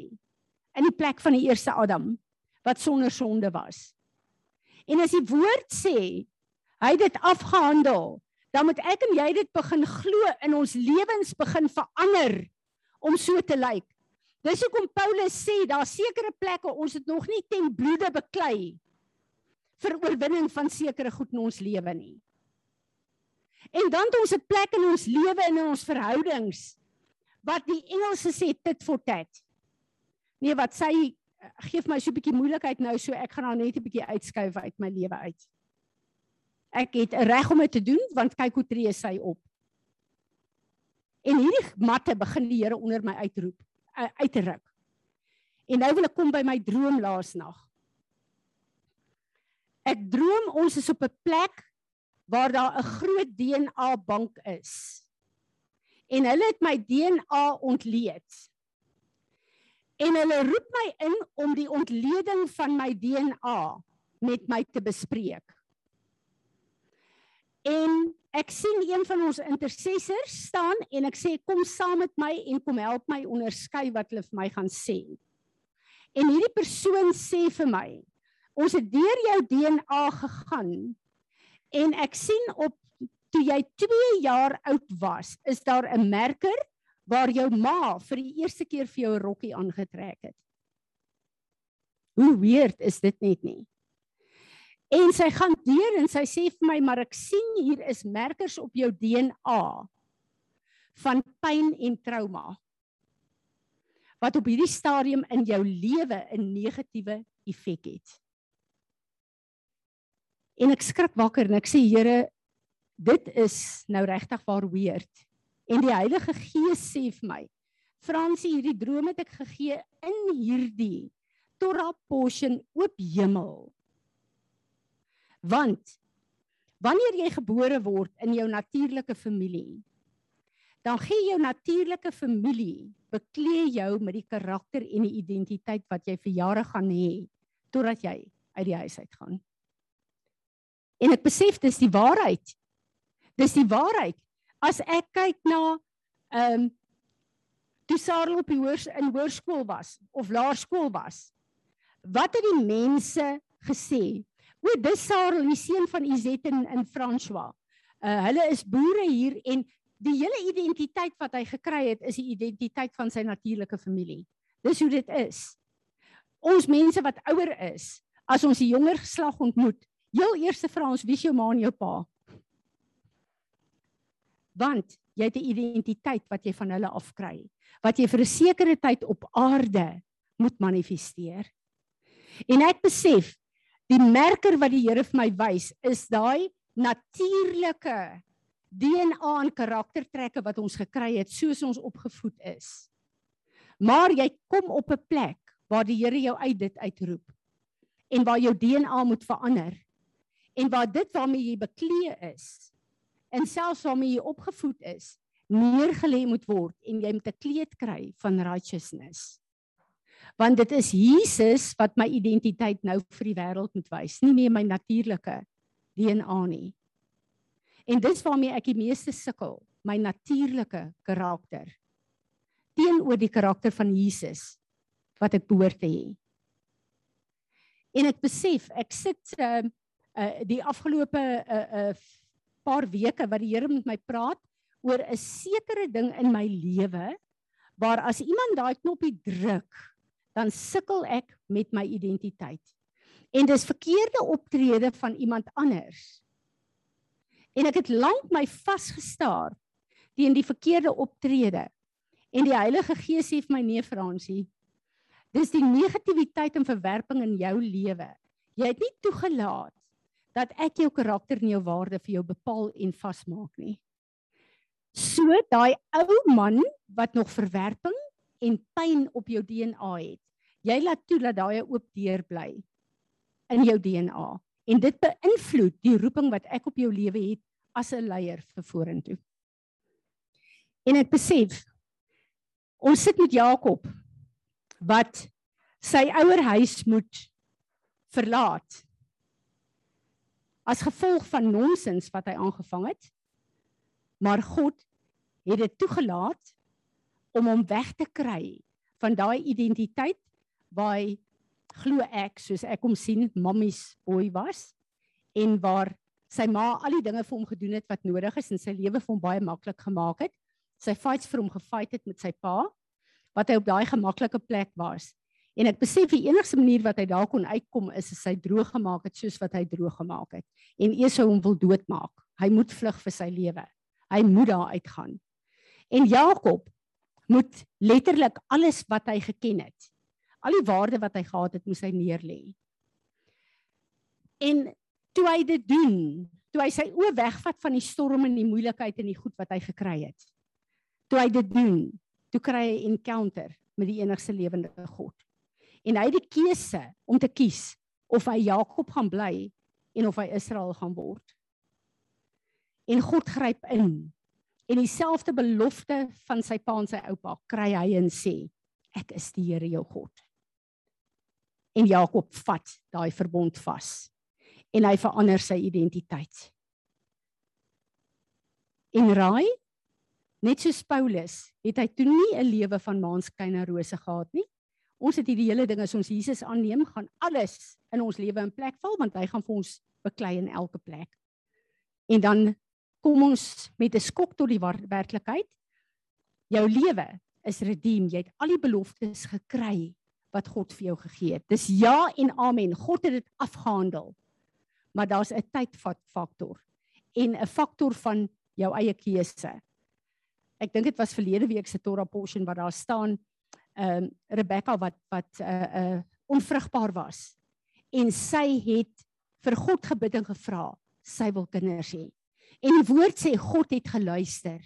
in die plek van die eerste Adam wat sonder sonde was. En as die woord sê hy het dit afgehandel, dan moet ek en jy dit begin glo in ons lewens begin verander om so te lyk. Dis hoekom Paulus sê daar sekere plekke ons het nog nie ten bloede beklei vir oorwinning van sekere goed in ons lewe nie. En dan het ons 'n plek in ons lewe en in ons verhoudings wat die Engelse sê tit for tat. Nee, wat sê gee my so 'n bietjie moeilikheid nou so ek gaan nou net 'n bietjie uitskuif uit my lewe uit. Ek het 'n reg om dit te doen want kyk hoe tree sy op. En hierdie matte begin die Here onder my uitroep, uit te ruk. En nou wil ek kom by my droom laasnag. Ek droom ons is op 'n plek waar daar 'n groot DNA bank is. En hulle het my DNA ontleed. En hulle roep my in om die ontleding van my DNA met my te bespreek. En ek sien een van ons intercessors staan en ek sê kom saam met my en kom help my onderskei wat hulle vir my gaan sê. En hierdie persoon sê vir my, ons het deur jou DNA gegaan En ek sien op toe jy 2 jaar oud was, is daar 'n merker waar jou ma vir die eerste keer vir jou 'n rokkie aangetrek het. Hoe weird is dit net nie? En sy gaan deur en sy sê vir my, "Maar ek sien hier is merkers op jou DNA van pyn en trauma wat op hierdie stadium in jou lewe 'n negatiewe effek het." En ek skrik wakker en ek sê Here, dit is nou regtig waar weird. En die Heilige Gees sê vir my, Fransie, hierdie droom het ek gegee in hierdie Torah portion oop hemel. Want wanneer jy gebore word in jou natuurlike familie, dan gee jou natuurlike familie beklee jou met die karakter en die identiteit wat jy vir jare gaan hê totdat jy uit die huis uit gaan. En ek besef dis die waarheid. Dis die waarheid. As ek kyk na ehm um, toe Sarel op die hoër in hoërskool was of laerskool was. Wat het die mense gesê? O, dis Sarel, die seun van Izet en in François. Uh hulle is boere hier en die hele identiteit wat hy gekry het is die identiteit van sy natuurlike familie. Dis hoe dit is. ons mense wat ouer is, as ons die jonger geslag ontmoet, heel eers vra ons wie is jou ma en jou pa? Want jy het 'n identiteit wat jy van hulle afkry, wat jy vir 'n sekere tyd op aarde moet manifesteer. En ek besef die merker wat die Here vir my wys is daai natuurlike DNA en karaktertrekke wat ons gekry het soos ons opgevoed is. Maar jy kom op 'n plek waar die Here jou uit dit uitroep en waar jou DNA moet verander en waar dit waarmee jy bekleë is en selfs waarmee jy opgevoed is neergelê moet word en jy moet 'n kleed kry van righteousness. Want dit is Jesus wat my identiteit nou vir die wêreld moet wys, nie meer my natuurlike DNA nie. En dis waarmee ek die meeste sukkel, my natuurlike karakter teenoor die karakter van Jesus wat ek behoort te hê. En ek besef, ek sit uh, uh die afgelope uh uh paar weke wat die Here met my praat oor 'n sekere ding in my lewe waar as iemand daai knoppie druk, dan sukkel ek met my identiteit. En dis verkeerde optrede van iemand anders. En ek het lank my vasgestaar teen die verkeerde optrede. En die Heilige Gees sê vir my nee Fransie, dis die negativiteit en verwerping in jou lewe. Jy het nie toegelaat dat ek jou karakter en jou waarde vir jou bepaal en vasmaak nie. So daai ou man wat nog verwerping en pyn op jou DNA het, jy laat toe dat daai oop deur bly in jou DNA en dit beïnvloed die roeping wat ek op jou lewe het as 'n leier vir vorentoe. En ek besef ons sit met Jakob wat sy ouer huis moet verlaat as gevolg van nonsens wat hy aangevang het. Maar God het dit toegelaat om hom weg te kry van daai identiteit waar hy glo ek soos ek hom sien mammies boy was en waar sy ma al die dinge vir hom gedoen het wat nodig is en sy lewe vir hom baie maklik gemaak het. Sy fights vir hom gefight het met sy pa wat hy op daai gemaklike plek was. En ek besef die enigste manier wat hy daar kon uitkom is as hy droog gemaak het soos wat hy droog gemaak het. En Esau hom wil doodmaak. Hy moet vlug vir sy lewe. Hy moet daar uitgaan. En Jakob moet letterlik alles wat hy geken het, al die waarde wat hy gehad het, moes hy neerlê. En toe hy dit doen, toe hy sy oë wegvat van die storm en die moeilikheid en die goed wat hy gekry het. Toe hy dit doen, toe kry hy 'n encounter met die enigste lewende God en hy het die keuse om te kies of hy Jakob gaan bly en of hy Israel gaan word. En God gryp in. En dieselfde belofte van sy pa en sy oupa kry hy en sê ek is die Here jou God. En Jakob vat daai verbond vas en hy verander sy identiteit. En raai net soos Paulus het hy toe nie 'n lewe van maanskyn en rose gehad nie. Ons het hierdie hele ding as ons Jesus aanneem, gaan alles in ons lewe in plek val want hy gaan vir ons beklei in elke plek. En dan kom ons met 'n skok tot die werklikheid. Jou lewe is redeem. Jy het al die beloftes gekry wat God vir jou gegee het. Dis ja en amen. God het dit afgehandel. Maar daar's 'n tydfaktor en 'n faktor van jou eie keuse. Ek dink dit was verlede week se Torah portion wat daar staan ehm um, Rebekka wat wat 'n uh, eh, uh, eh, onvrugbaar was en sy het vir God gebid en gevra sy wil kinders hê. En die woord sê God het geluister.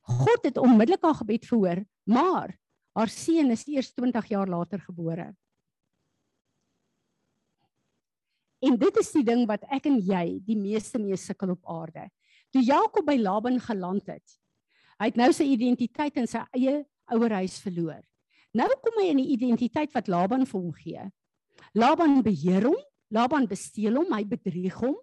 God het onmiddellik haar gebed verhoor, maar haar seun is eers 20 jaar later gebore. En dit is die ding wat ek en jy die meeste mee sukkel op aarde. Toe Jakob by Laban geland het, hy het nou sy identiteit in sy eie ouerhuis verloor. Nou kom hy in die identiteit wat Laban vir hom gee. Laban beheer hom, Laban besteel hom, hy bedrieg hom.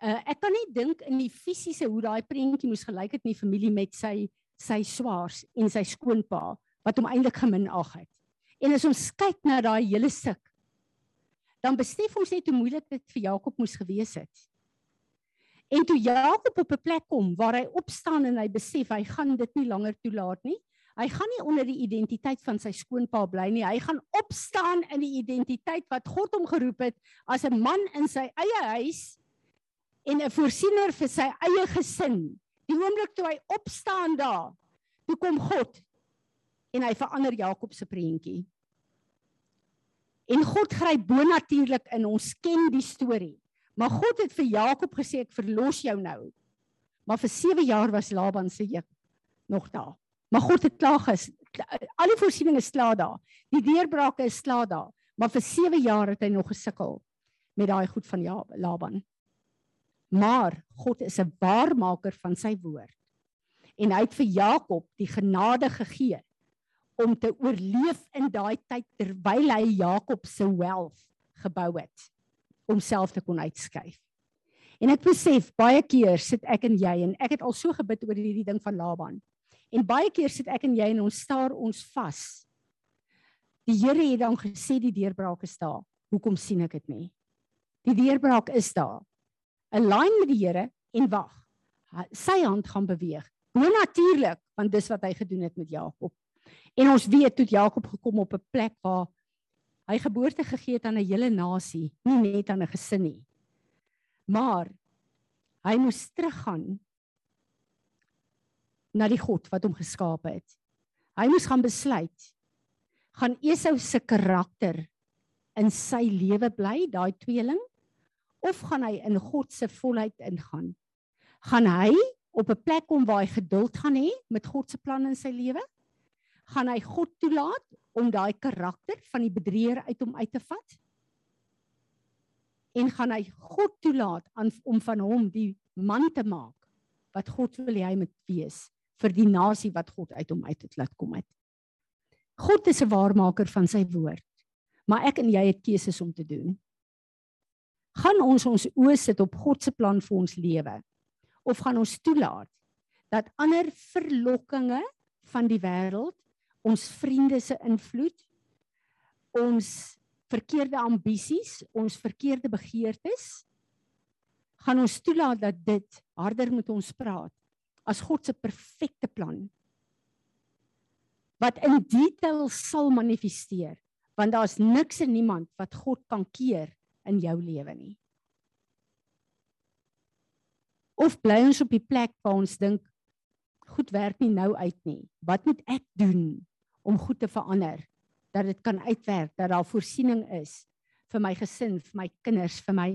Uh, ek kan nie dink in die fisiese hoe daai prentjie moes gelyk het in die familie met sy sy swaars en sy skoonpa wat hom eintlik geminag het. En as ons kyk na daai hele stuk, dan besef ons net hoe moeilik dit vir Jakob moes gewees het. En toe Jakob op 'n plek kom waar hy opstaan en hy besef hy gaan dit nie langer toelaat nie, Hy gaan nie onder die identiteit van sy skoonpa bly nie. Hy gaan opstaan in die identiteit wat God hom geroep het as 'n man in sy eie huis en 'n voorsiener vir sy eie gesin. Die oomblik toe hy opstaan daar, toe kom God en hy verander Jakob se prentjie. En God gryp bonatuurlik in. Ons ken die storie. Maar God het vir Jakob gesê ek verlos jou nou. Maar vir 7 jaar was Laban se juk nog daar. Maar God het klaar ges al die voorsieninge is klaar daar. Die deurbrake is klaar daar. Maar vir 7 jaar het hy nog gesukkel met daai goed van ja, Laban. Maar God is 'n waarmaker van sy woord. En hy het vir Jakob die genade gegee om te oorleef in daai tyd terwyl hy Jakob se wealth gebou het om self te kon uitskuif. En ek besef baie keer sit ek en jy en ek het al so gebid oor hierdie ding van Laban. En baie keer sit ek en jy en ons staar ons vas. Die Here het dan gesê die deurbraak is daar. Hoekom sien ek dit nie? Die deurbraak is daar. Align met die Here en wag. Sy hand gaan beweeg. Bonatuurlik, want dis wat hy gedoen het met Jakob. En ons weet toe Jakob gekom op 'n plek waar hy geboorte gegee het aan 'n hele nasie, nie net aan 'n gesin nie. Maar hy moes teruggaan na die God wat hom geskaap het. Hy moes gaan besluit gaan Esau se karakter in sy lewe bly, daai tweeling, of gaan hy in God se volheid ingaan? Gaan hy op 'n plek kom waar hy geduld gaan hê met God se plan in sy lewe? Gaan hy God toelaat om daai karakter van die bedrieger uit hom uit te vat? En gaan hy God toelaat aan om van hom die man te maak wat God wil hy moet wees? vir die nasie wat God uit hom uit het laat kom het. God is 'n waarmaker van sy woord. Maar ek en jy het keuses om te doen. Gaan ons ons oë sit op God se plan vir ons lewe of gaan ons toelaat dat ander verlokkinge van die wêreld ons vriende se invloed ons verkeerde ambisies, ons verkeerde begeertes gaan ons toelaat dat dit harder met ons praat as God se perfekte plan. Wat in detail sal manifesteer want daar's niks en niemand wat God kan keer in jou lewe nie. Of bly ons op die plek waar ons dink goed werk nie nou uit nie. Wat moet ek doen om goed te verander dat dit kan uitwerk dat daar voorsiening is vir my gesin vir my kinders vir my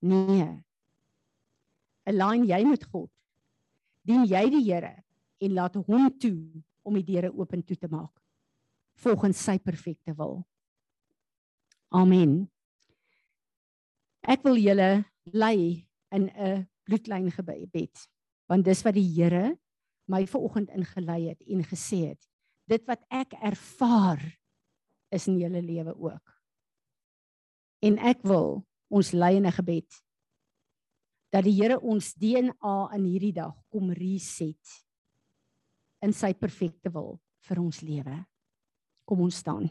nee align jy met God dien jy die Here en laat hom toe om die deure oop toe te maak volgens sy perfekte wil. Amen. Ek wil julle lei in 'n bloedlyn gebed want dis wat die Here my vanoggend ingelei het en gesê het dit wat ek ervaar is in julle lewe ook. En ek wil ons lei in 'n gebed dat die Here ons DNA in hierdie dag kom reset in sy perfekte wil vir ons lewe. Kom ons staan.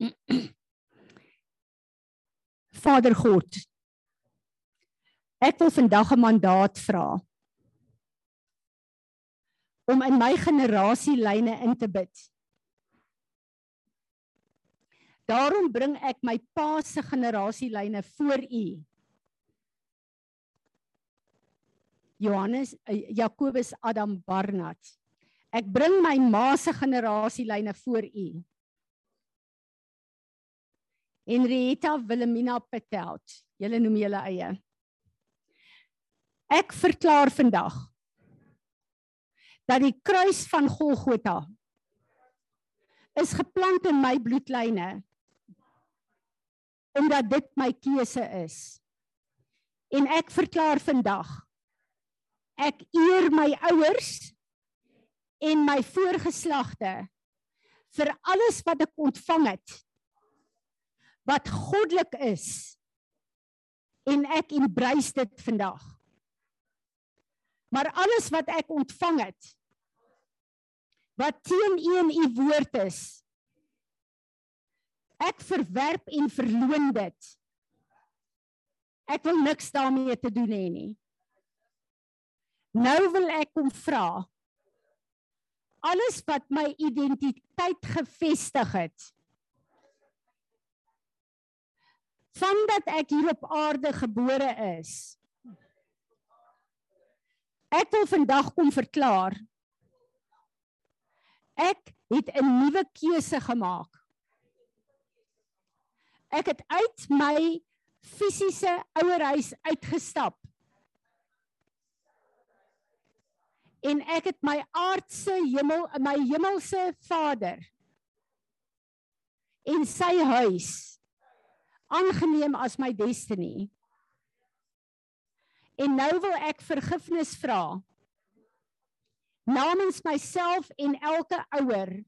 Vader God. Ek wil vandag 'n mandaat vra om in my generasielyne in te bid. Daarom bring ek my pa se generasielyne voor U. Johannes uh, Jakobus Adam Barnard. Ek bring my ma se generasielyne voor u. Henrietta Wilhelmina Petelt. Julle noem julle eie. Ek verklaar vandag dat die kruis van Golgotha is geplant in my bloedlyne omdat dit my keuse is. En ek verklaar vandag ek eer my ouers en my voorgeslagte vir alles wat ek ontvang het wat goddelik is en ek embrace dit vandag maar alles wat ek ontvang het wat teen u en u woord is ek verwerp en verloon dit ek wil niks daarmee te doen hê nie Nou wil ek kom vra alles wat my identiteit gevestig het. Vandat ek hier op aarde gebore is. Ek wil vandag kom verklaar. Ek het 'n nuwe keuse gemaak. Ek het uit my fisiese ouerhuis uitgestap. En ek het my aardse hemel, my hemelse Vader en sy huis aangeneem as my destiny. En nou wil ek vergifnis vra namens myself en elke ouer.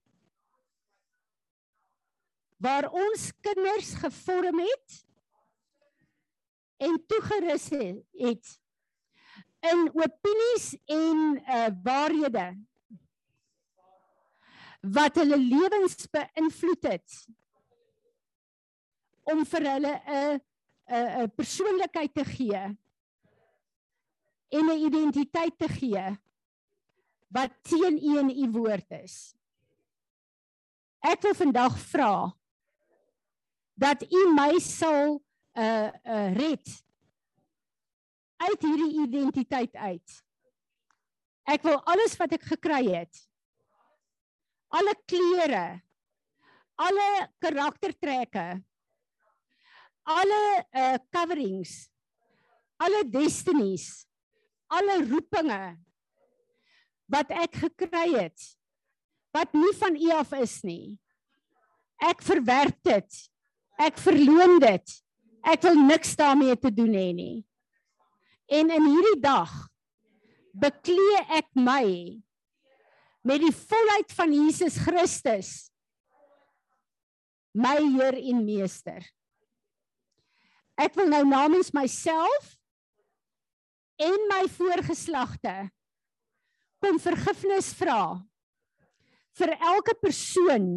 Waar ons kinders gevorm het en toegerus het. In opinies en uh, waarhede. Wat hulle lewens beïnvloed het. Om vir hulle 'n 'n 'n persoonlikheid te gee. En 'n identiteit te gee wat teen u en u woord is. Ek wil vandag vra dat u my sal uh uh red uit hierdie identiteit uit. Ek wil alles wat ek gekry het. Alle klere, alle karaktertrekke, alle uh coverings, alle destinies, alle roepinge wat ek gekry het wat nie van U af is nie. Ek verwerp dit. Ek verloon dit. Ek wil niks daarmee te doen hê nie. En in hierdie dag beklee ek my met die volheid van Jesus Christus my Heer en Meester. Ek wil nou namens myself en my voorgeslagte kom vergifnis vra vir elke persoon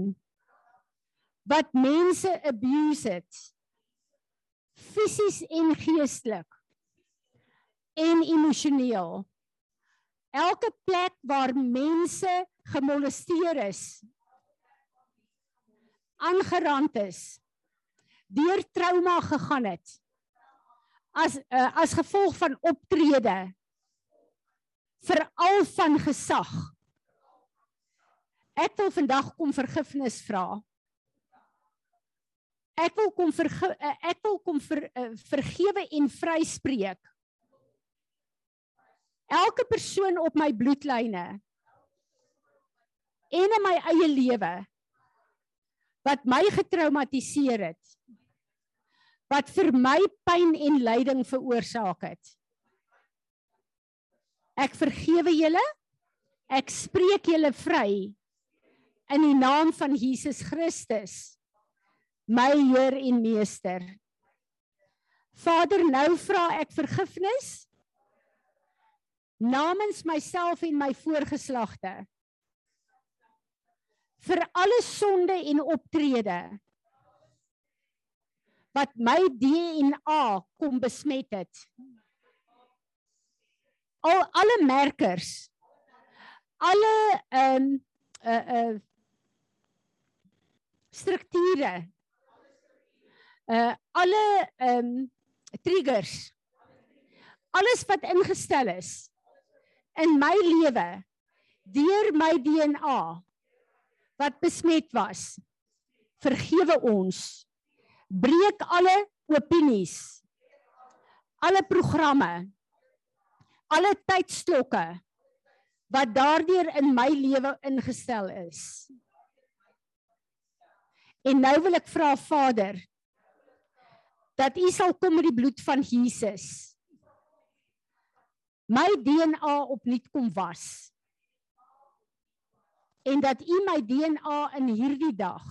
wat mense abuse het fisies en geestelik en emosioneel. Elke plek waar mense gemolesteer is aangerand is deur trauma gegaan het as uh, as gevolg van optrede veral van gesag. Ek wil vandag kom vergifnis vra. Ek wil kom verge uh, ek wil kom ver, uh, vergewe en vryspreek. Elke persoon op my bloedlyne en in my eie lewe wat my getraumatiseer het wat vir my pyn en lyding veroorsaak het. Ek vergewe julle. Ek spreek julle vry in die naam van Jesus Christus, my Heer en Meester. Vader, nou vra ek vergifnis namens myself en my voorgeslagte vir alle sonde en optrede wat my DNA kom besmet het. Al alle merkers. Alle ehm um, uh uh strukture. Uh alle ehm um, triggers. Alles wat ingestel is in my lewe deur my DNA wat besmet was. Vergewe ons breek alle opinies alle programme alle tydslokke wat daardeur in my lewe ingestel is. En nou wil ek vra Vader dat U sal kom met die bloed van Jesus. My DNA opnuut kom was. En dat U my DNA in hierdie dag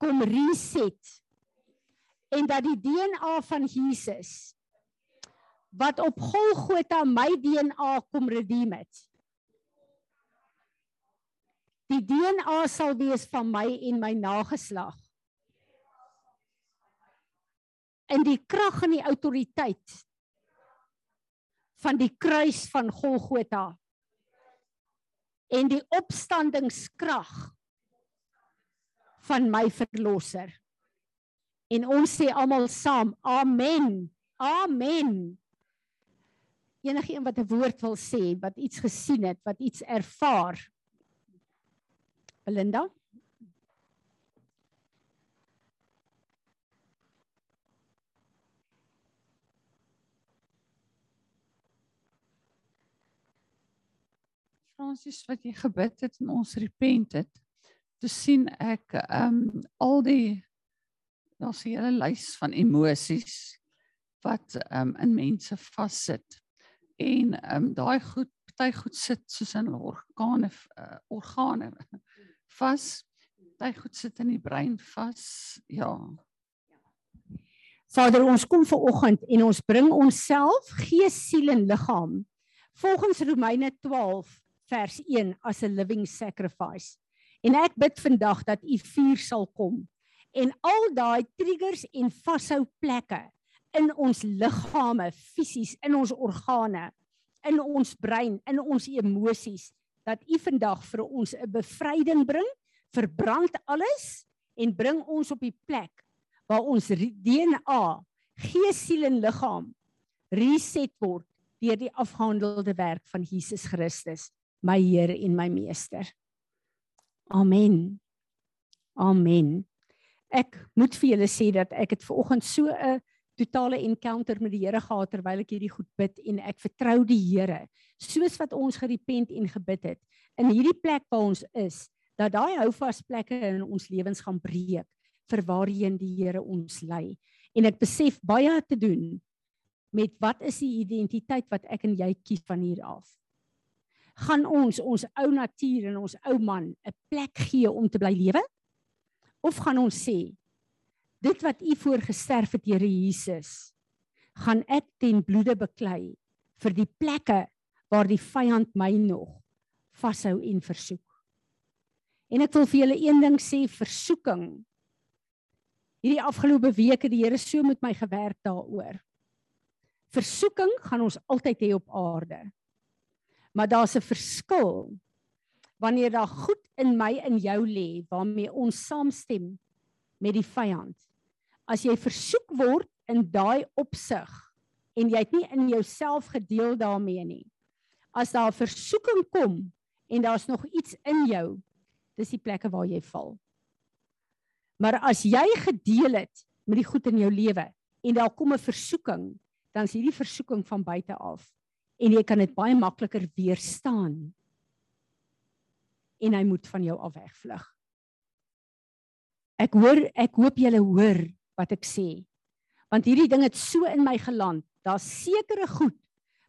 kom reset. En dat die DNA van Jesus wat op Golgotha my DNA kom redeem het. Die DNA sal wees van my en my nageslag. In die krag en die autoriteit van die kruis van Golgotha en die opstandingskrag van my verlosser. En ons sê almal saam, amen. Amen. Enige een wat 'n woord wil sê, wat iets gesien het, wat iets ervaar. Belinda? Fransis wat jy gebid het en ons repent het. Toe sien ek ehm um, al die daar's 'n hele lys van emosies wat ehm um, in mense vassit. En ehm um, daai goed, party goed sit soos in organe uh, organe vas. Party goed sit in die brein vas. Ja. Vader, ons kom ver oggend en ons bring onsself, gees, siel en liggaam volgens Romeine 12 vers 1 as 'n living sacrifice. En ek bid vandag dat u vuur sal kom en al daai triggers en vashou plekke in ons liggame, fisies, in ons organe, in ons brein, in ons emosies dat u vandag vir ons 'n bevryding bring, verbrand alles en bring ons op die plek waar ons DNA, gees, siel en liggaam reset word deur die afgehandelde werk van Jesus Christus my Here en my Meester. Amen. Amen. Ek moet vir julle sê dat ek het ver oggend so 'n totale encounter met die Here gehad terwyl ek hierdie goed bid en ek vertrou die Here soos wat ons gerepent en gebid het in hierdie plek waar ons is dat daai houvas plekke in ons lewens gaan breek vir waarheen die Here ons lei en ek besef baie te doen met wat is die identiteit wat ek en jy kies van hier af gaan ons ons ou natuur en ons ou man 'n plek gee om te bly lewe? Of gaan ons sê dit wat u voorgesterf het Here Jesus, gaan ek ten bloede beklei vir die plekke waar die vyand my nog vashou en versoek. En ek wil vir julle een ding sê, versoeking. Hierdie afgelope weke die Here so met my gewerk daaroor. Versoeking gaan ons altyd hê op aarde. Maar daar's 'n verskil wanneer daar goed in my en jou lê waarmee ons saamstem met die vyand. As jy versoek word in daai opsig en jy het nie in jouself gedeel daarmee nie. As daar 'n versoeking kom en daar's nog iets in jou, dis die plekke waar jy val. Maar as jy gedeel het met die goed in jou lewe en daar kom 'n versoeking, dan is hierdie versoeking van buite af en jy kan dit baie makliker weerstaan. En hy moet van jou af wegvlug. Ek hoor ek hoop julle hoor wat ek sê. Want hierdie ding het so in my geland. Daar's sekere goed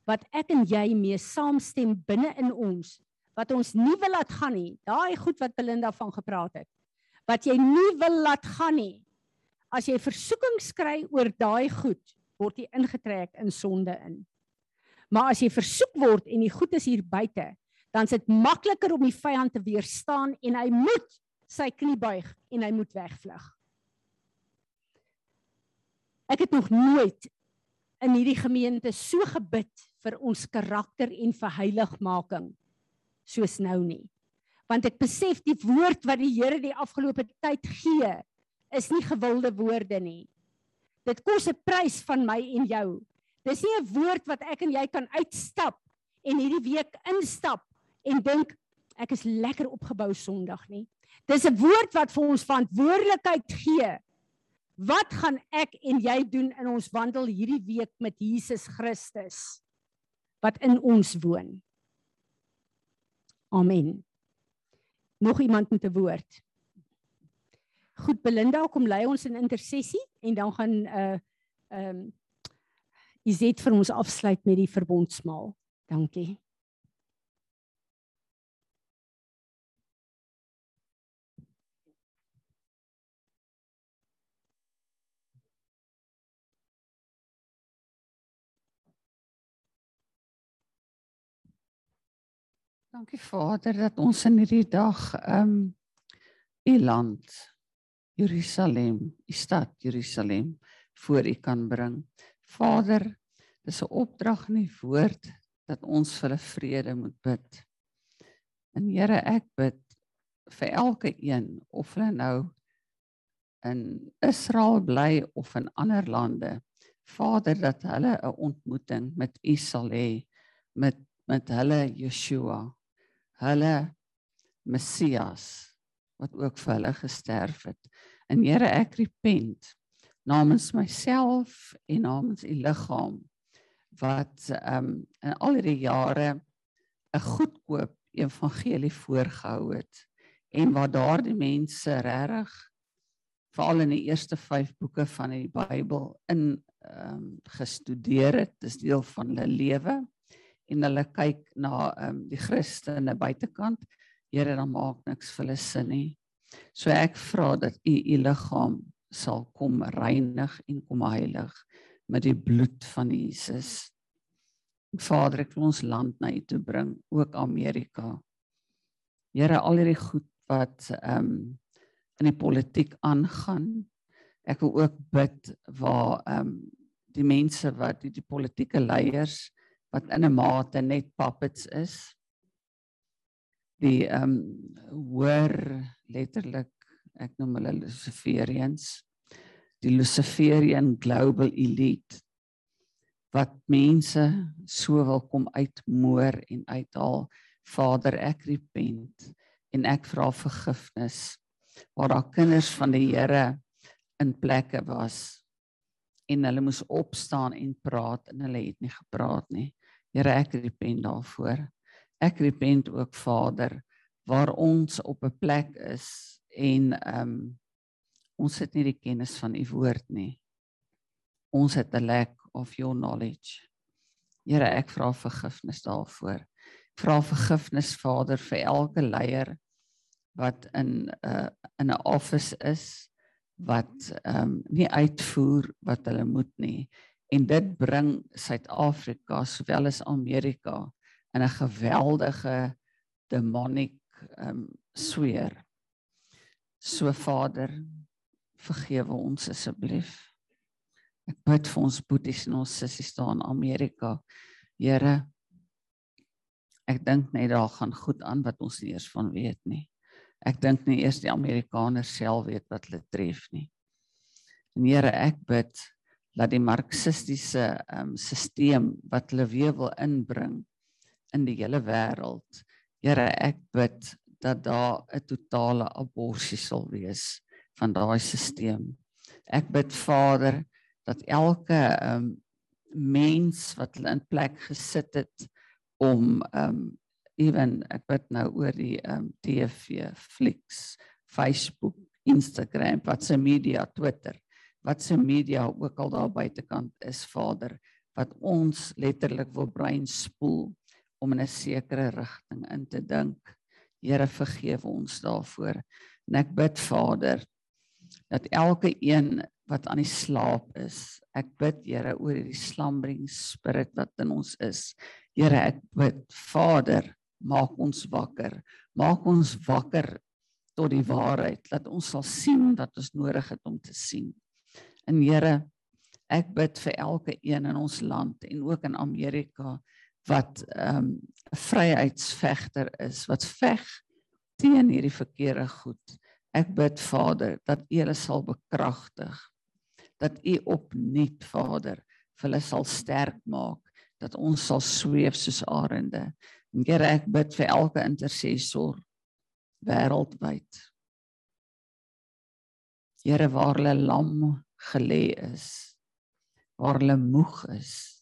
wat ek en jy mee saamstem binne in ons wat ons nie wil laat gaan nie. Daai goed wat Belinda van gepraat het. Wat jy nie wil laat gaan nie. As jy versoekings kry oor daai goed, word jy ingetrek in sonde in. Maar as jy versoek word en die goed is hier buite, dan is dit makliker om die vyand te weerstaan en hy moet sy knie buig en hy moet wegvlug. Ek het nog nooit in hierdie gemeente so gebid vir ons karakter en vir heiligmaking soos nou nie. Want ek besef die woord wat die Here die afgelope tyd gee, is nie gewilde woorde nie. Dit kos 'n prys van my en jou. Dis nie 'n woord wat ek en jy kan uitstap en hierdie week instap en dink ek is lekker opgebou Sondag nie. Dis 'n woord wat vir ons verantwoordelikheid gee. Wat gaan ek en jy doen in ons wandel hierdie week met Jesus Christus wat in ons woon? Amen. Nog iemand met 'n woord? Goed Belinda, kom lei ons in intersessie en dan gaan 'n uh, ehm um, Izet vir ons afsluit met die verbondsmaal. Dankie. Dankie Vader dat ons in hierdie dag ehm um, u land Jerusalem, u stad Jerusalem voor u kan bring. Vader, dis 'n opdrag in die woord dat ons vir hulle vrede moet bid. En Here, ek bid vir elke een of hulle nou in Israel bly of in ander lande. Vader dat hulle 'n ontmoeting met U sal hê met met hulle Yeshua. Hulle Messias wat ook vir hulle gesterf het. En Here ek repent namens myself en namens U liggaam wat ehm um, in al hierdie jare 'n goedkoop evangelie voorgehou het en waar daardie mense regtig veral in die eerste 5 boeke van die Bybel in ehm um, gestudeer het, dis deel van hulle lewe en hulle kyk na ehm um, die Christene buitekant, Here dan maak niks vir hulle sin nie. So ek vra dat u u liggaam sal kom reinig en kom heilig met die bloed van Jesus. Vader, ek wil ons land na U toe bring, ook Amerika. Here, al hierdie goed wat ehm um, in die politiek aangaan. Ek wil ook bid waar ehm um, die mense wat die, die politieke leiers wat in 'n mate net puppets is. Die ehm um, hoor letterlik ek noem hulle Luciferians. Die Luciferian Global Elite wat mense so wil kom uitmoor en uithaal. Vader, ek repent en ek vra vergifnis waar daar kinders van die Here in plekke was en hulle moes opstaan en praat en hulle het nie gepraat nie. Here, ek repent daarvoor. Ek repent ook Vader waar ons op 'n plek is en ehm um, ons het nie die kennis van u woord nie. Ons het 'n lack of your knowledge. Here, ek vra vergifnis daarvoor. Ek vra vergifnis Vader vir elke leier wat in 'n uh, in 'n office is wat ehm um, nie uitvoer wat hulle moet nie en dit bring Suid-Afrika sowel as Amerika in 'n geweldige demonic ehm um, sweer. So Vader, vergewe ons asseblief. Ek bid vir ons boeties en ons sissies daar in Amerika. Here, ek dink net daar gaan goed aan wat ons nie eers van weet nie. Ek dink nie eers die Amerikaners self weet wat hulle tref nie. En Here, ek bid dat die marxistiese um, stelsel wat hulle weer wil inbring in die hele wêreld. Here, ek bid dat daar 'n totale abortus sal wees van daai stelsel. Ek bid Vader dat elke um, mens wat hulle in plek gesit het om um ewen ek weet nou oor die um TV, Flix, Facebook, Instagram, wat se media, Twitter, wat se media ook al daar buitekant is, Vader, wat ons letterlik wil brein spoel om in 'n sekere rigting in te dink. Here vergewe ons daarvoor. En ek bid Vader dat elke een wat aan die slaap is. Ek bid Here oor hierdie slumbering spirit wat in ons is. Here, ek bid Vader, maak ons wakker. Maak ons wakker tot die waarheid dat ons sal sien wat ons nodig het om te sien. En Here, ek bid vir elke een in ons land en ook in Amerika wat ehm um, vryheidsvegter is, wat veg teen hierdie verkeerde goed. Ek bid Vader dat U hulle sal bekragtig dat u opnuut Vader vir hulle sal sterk maak dat ons sal sweef soos arende. En Here ek bid vir elke intercessor wêreldwyd. Here waar hulle lam gelê is, waar hulle moeg is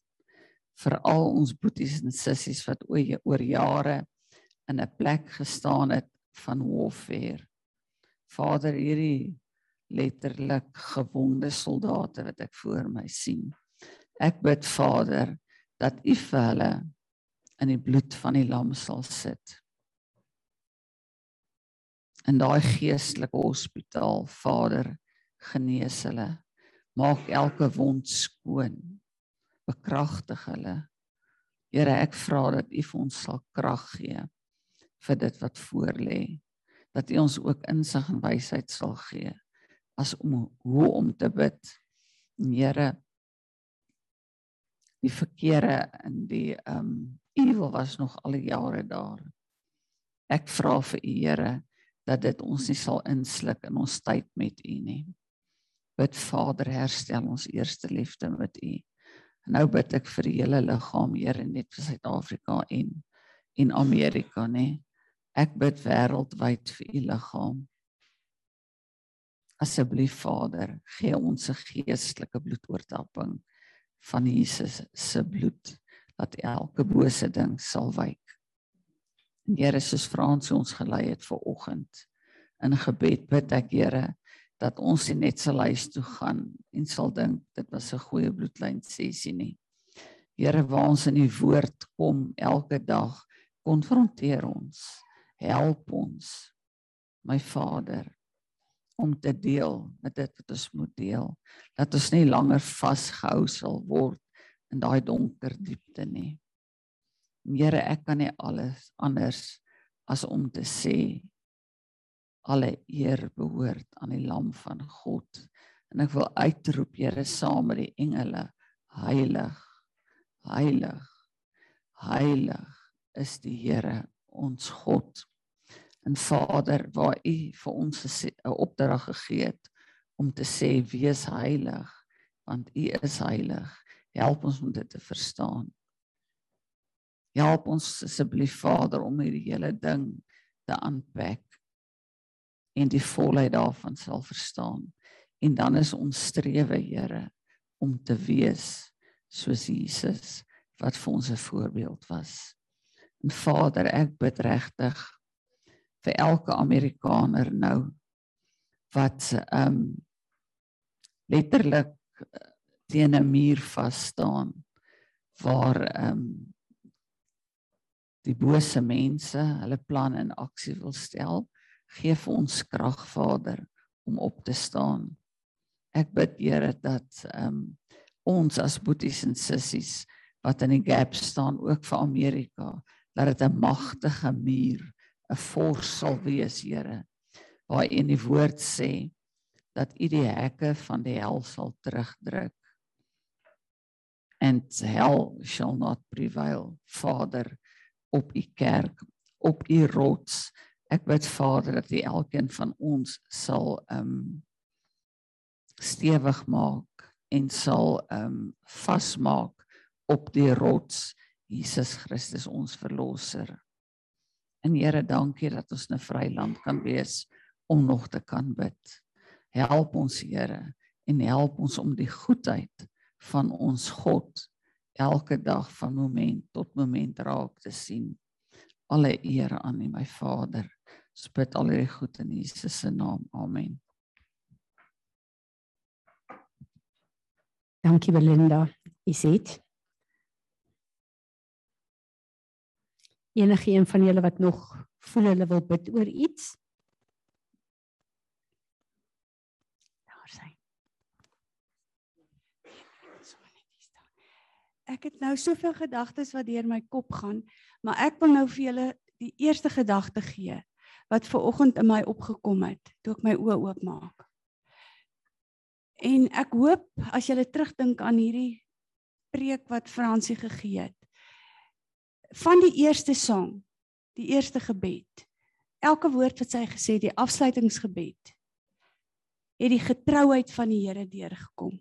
vir al ons boeties en sissies wat oor jare in 'n plek gestaan het van warfare. Vader hierdie letterlik gewonde soldate wat ek voor my sien. Ek bid Vader dat U vir hulle in die bloed van die lam sal sit. In daai geestelike hospitaal, Vader, genees hulle. Maak elke wond skoon. Bekragtig hulle. Here, ek vra dat U vir ons sal krag gee vir dit wat voor lê. Dat U ons ook insig en wysheid sal gee as om hoe om te bid. Here die verkeerde in die ehm um, evil was nog al die jare daar. Ek vra vir U Here dat dit ons nie sal insluk in ons tyd met U nie. Bid Vader, herstel ons eerste liefde met U. Nou bid ek vir die hele liggaam, Here, net vir Suid-Afrika en en Amerika, nê. Ek bid wêreldwyd vir U liggaam. Asseblief Vader, gee ons 'n geestelike bloedoortapping van Jesus se bloed dat elke bose ding sal wyk. En Here, soos Frans ons gelei het vir oggend in gebed, bid ek Here dat ons net sal huis toe gaan en sal dink dit was 'n goeie bloedlyn sessie nie. Here, waar ons in die woord kom elke dag, konfronteer ons, help ons, my Vader, om te deel met dit wat ons moet deel, dat ons nie langer vasgehou sal word in daai donker diepte nie. Here, ek kan nie alles anders as om te sê alle eer behoort aan die lam van God. En ek wil uitroep Here saam met die engele heilig heilig heilig is die Here ons God en Vader waar u vir ons 'n opdrag gegee het om te sê wees heilig want u is heilig. Help ons om dit te verstaan. Help ons asseblief Vader om hierdie hele ding te aanpak en die volheid daarvan sal verstaan. En dan is ons strewe, Here, om te wees soos Jesus wat vir ons 'n voorbeeld was. En Vader, ek bid regtig vir elke Amerikaner nou wat ehm um, letterlik teen 'n muur vas staan waar ehm um, die bose mense hulle plan in aksie wil stel gee vir ons krag Vader om op te staan. Ek bid Here dat ehm um, ons as boeties en sissies wat in die gap staan ook vir Amerika dat dit 'n magtige muur, 'n fors sal wees, Here. Waar in die woord sê dat U die hekke van die hel sal terugdruk. And hell shall not prevail, Vader, op U kerk, op U rots ek bid Vader dat U elkeen van ons sal ehm um, stewig maak en sal ehm um, vasmaak op die rots Jesus Christus ons verlosser. En Here, dankie dat ons 'n vry land kan wees om nog te kan bid. Help ons Here en help ons om die goedheid van ons God elke dag van moment tot moment raak te sien. Alle eer aan U my Vader Spit al hierdie goed in Jesus se naam. Amen. Dankie Belinda. Is dit? Enige een van julle wat nog voel hulle wil bid oor iets? Daar sy. Ek het nou soveel gedagtes wat deur my kop gaan, maar ek wil nou vir julle die eerste gedagte gee wat ver oggend in my opgekom het toe ek my oë oopmaak. En ek hoop as jy terugdink aan hierdie preek wat Fransie gegee het. Van die eerste sang, die eerste gebed. Elke woord wat sy gesê het, die afsluitingsgebed het die getrouheid van die Here deurgekom.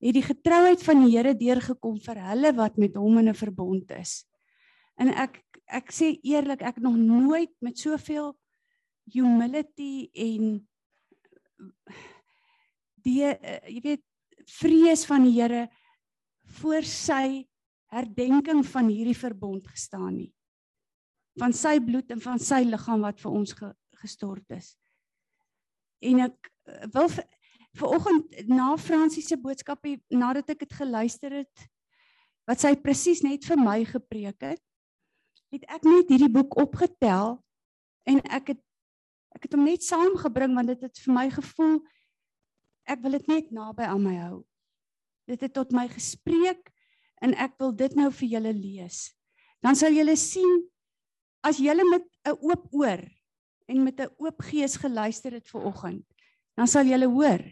Het die getrouheid van die Here deurgekom vir hulle wat met hom in 'n verbond is. En ek ek sê eerlik, ek nog nooit met soveel humility en die uh, jy weet vrees van die Here voor sy herdenking van hierdie verbond gestaan nie. Van sy bloed en van sy liggaam wat vir ons ge, gestort is. En ek uh, wil vir oggend na Fransie se boodskap nadat ek dit geluister het wat sy presies net vir my gepreek het het ek net hierdie boek opgetel en ek het ek het hom net saamgebring want dit het vir my gevoel ek wil dit net naby aan my hou. Dit het tot my gespreek en ek wil dit nou vir julle lees. Dan sal julle sien as julle met 'n oop oor en met 'n oop gees geluister het ver oggend, dan sal julle hoor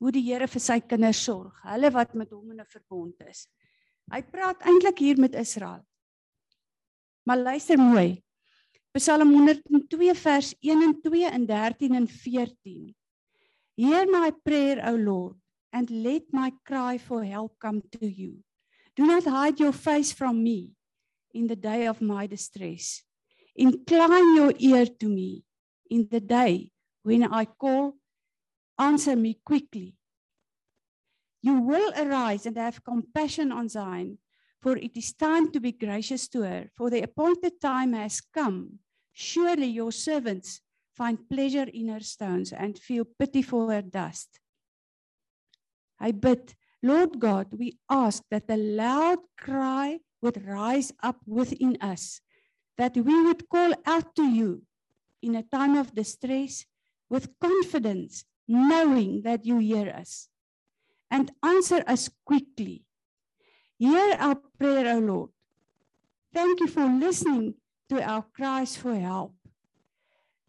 hoe die Here vir sy kinders sorg, hulle wat met hom in 'n verbond is. Hy praat eintlik hier met Israel. Maar luister mooi. Psalm 102 vers 1 en 2 en 13 en 14. Hear my prayer, O Lord, and let my cry for help come to you. Do not hide your face from me in the day of my distress. Incline your ear to me in the day when I call. Answer me quickly. You will arise and have compassion on Zion, for it is time to be gracious to her, for the appointed time has come. Surely your servants find pleasure in her stones and feel pity for her dust. I bid, Lord God, we ask that the loud cry would rise up within us, that we would call out to you in a time of distress with confidence, knowing that you hear us and answer us quickly. Hear our prayer, O Lord. Thank you for listening to our cries for help.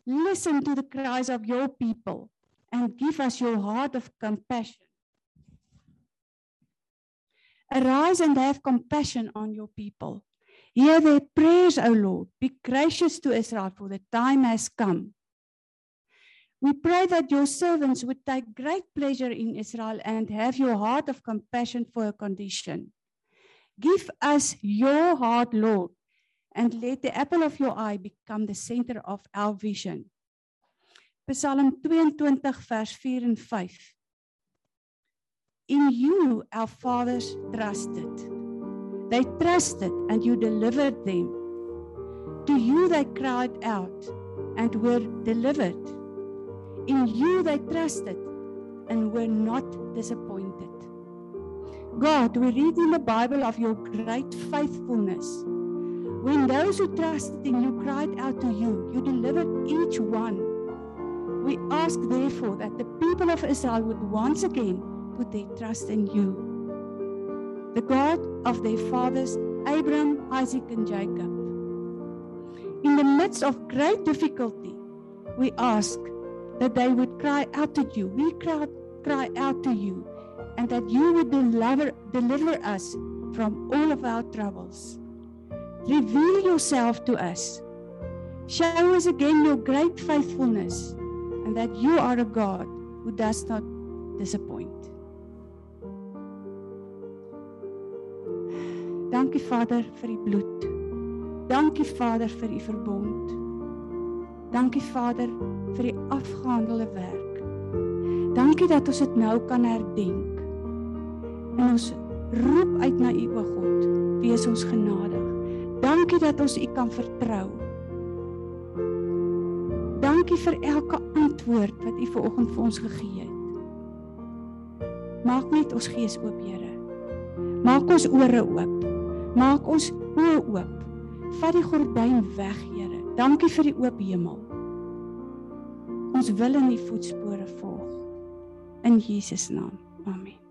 Listen to the cries of your people and give us your heart of compassion. Arise and have compassion on your people. Hear their prayers, O Lord. Be gracious to Israel, for the time has come. We pray that your servants would take great pleasure in Israel and have your heart of compassion for her condition. Give us your heart, Lord, and let the apple of your eye become the center of our vision. Psalm 22 vers 4 en 5. In you our fathers trusted. They trusted and you delivered them. To you they cried out and were delivered. In you they trusted and were not disappointed. God, we read in the Bible of your great faithfulness. When those who trusted in you cried out to you, you delivered each one. We ask, therefore, that the people of Israel would once again put their trust in you, the God of their fathers, Abraham, Isaac, and Jacob. In the midst of great difficulty, we ask that they would cry out to you. We cry, cry out to you, and that you would deliver, deliver us from all of our troubles. Reveal yourself to us. Show us again your great faithfulness, and that you are a God who does not disappoint. Dankie Vader vir die bloed. Dankie Vader vir u verbond. Dankie Vader vir die afgehandelde werk. Dankie dat ons dit nou kan herdenk. En ons roep uit na u o God, wees ons genadig. Dankie dat ons u kan vertrou. Dankie vir elke antwoord wat u vanoggend vir ons gegee het. Maak net ons gees oop, Here. Maak ons ore oop. Maak ons oë oop. Vat die gordyn weg, Here. Dankie vir die oop hemel. Ons wil in u voetspore volg. In Jesus naam. Amen.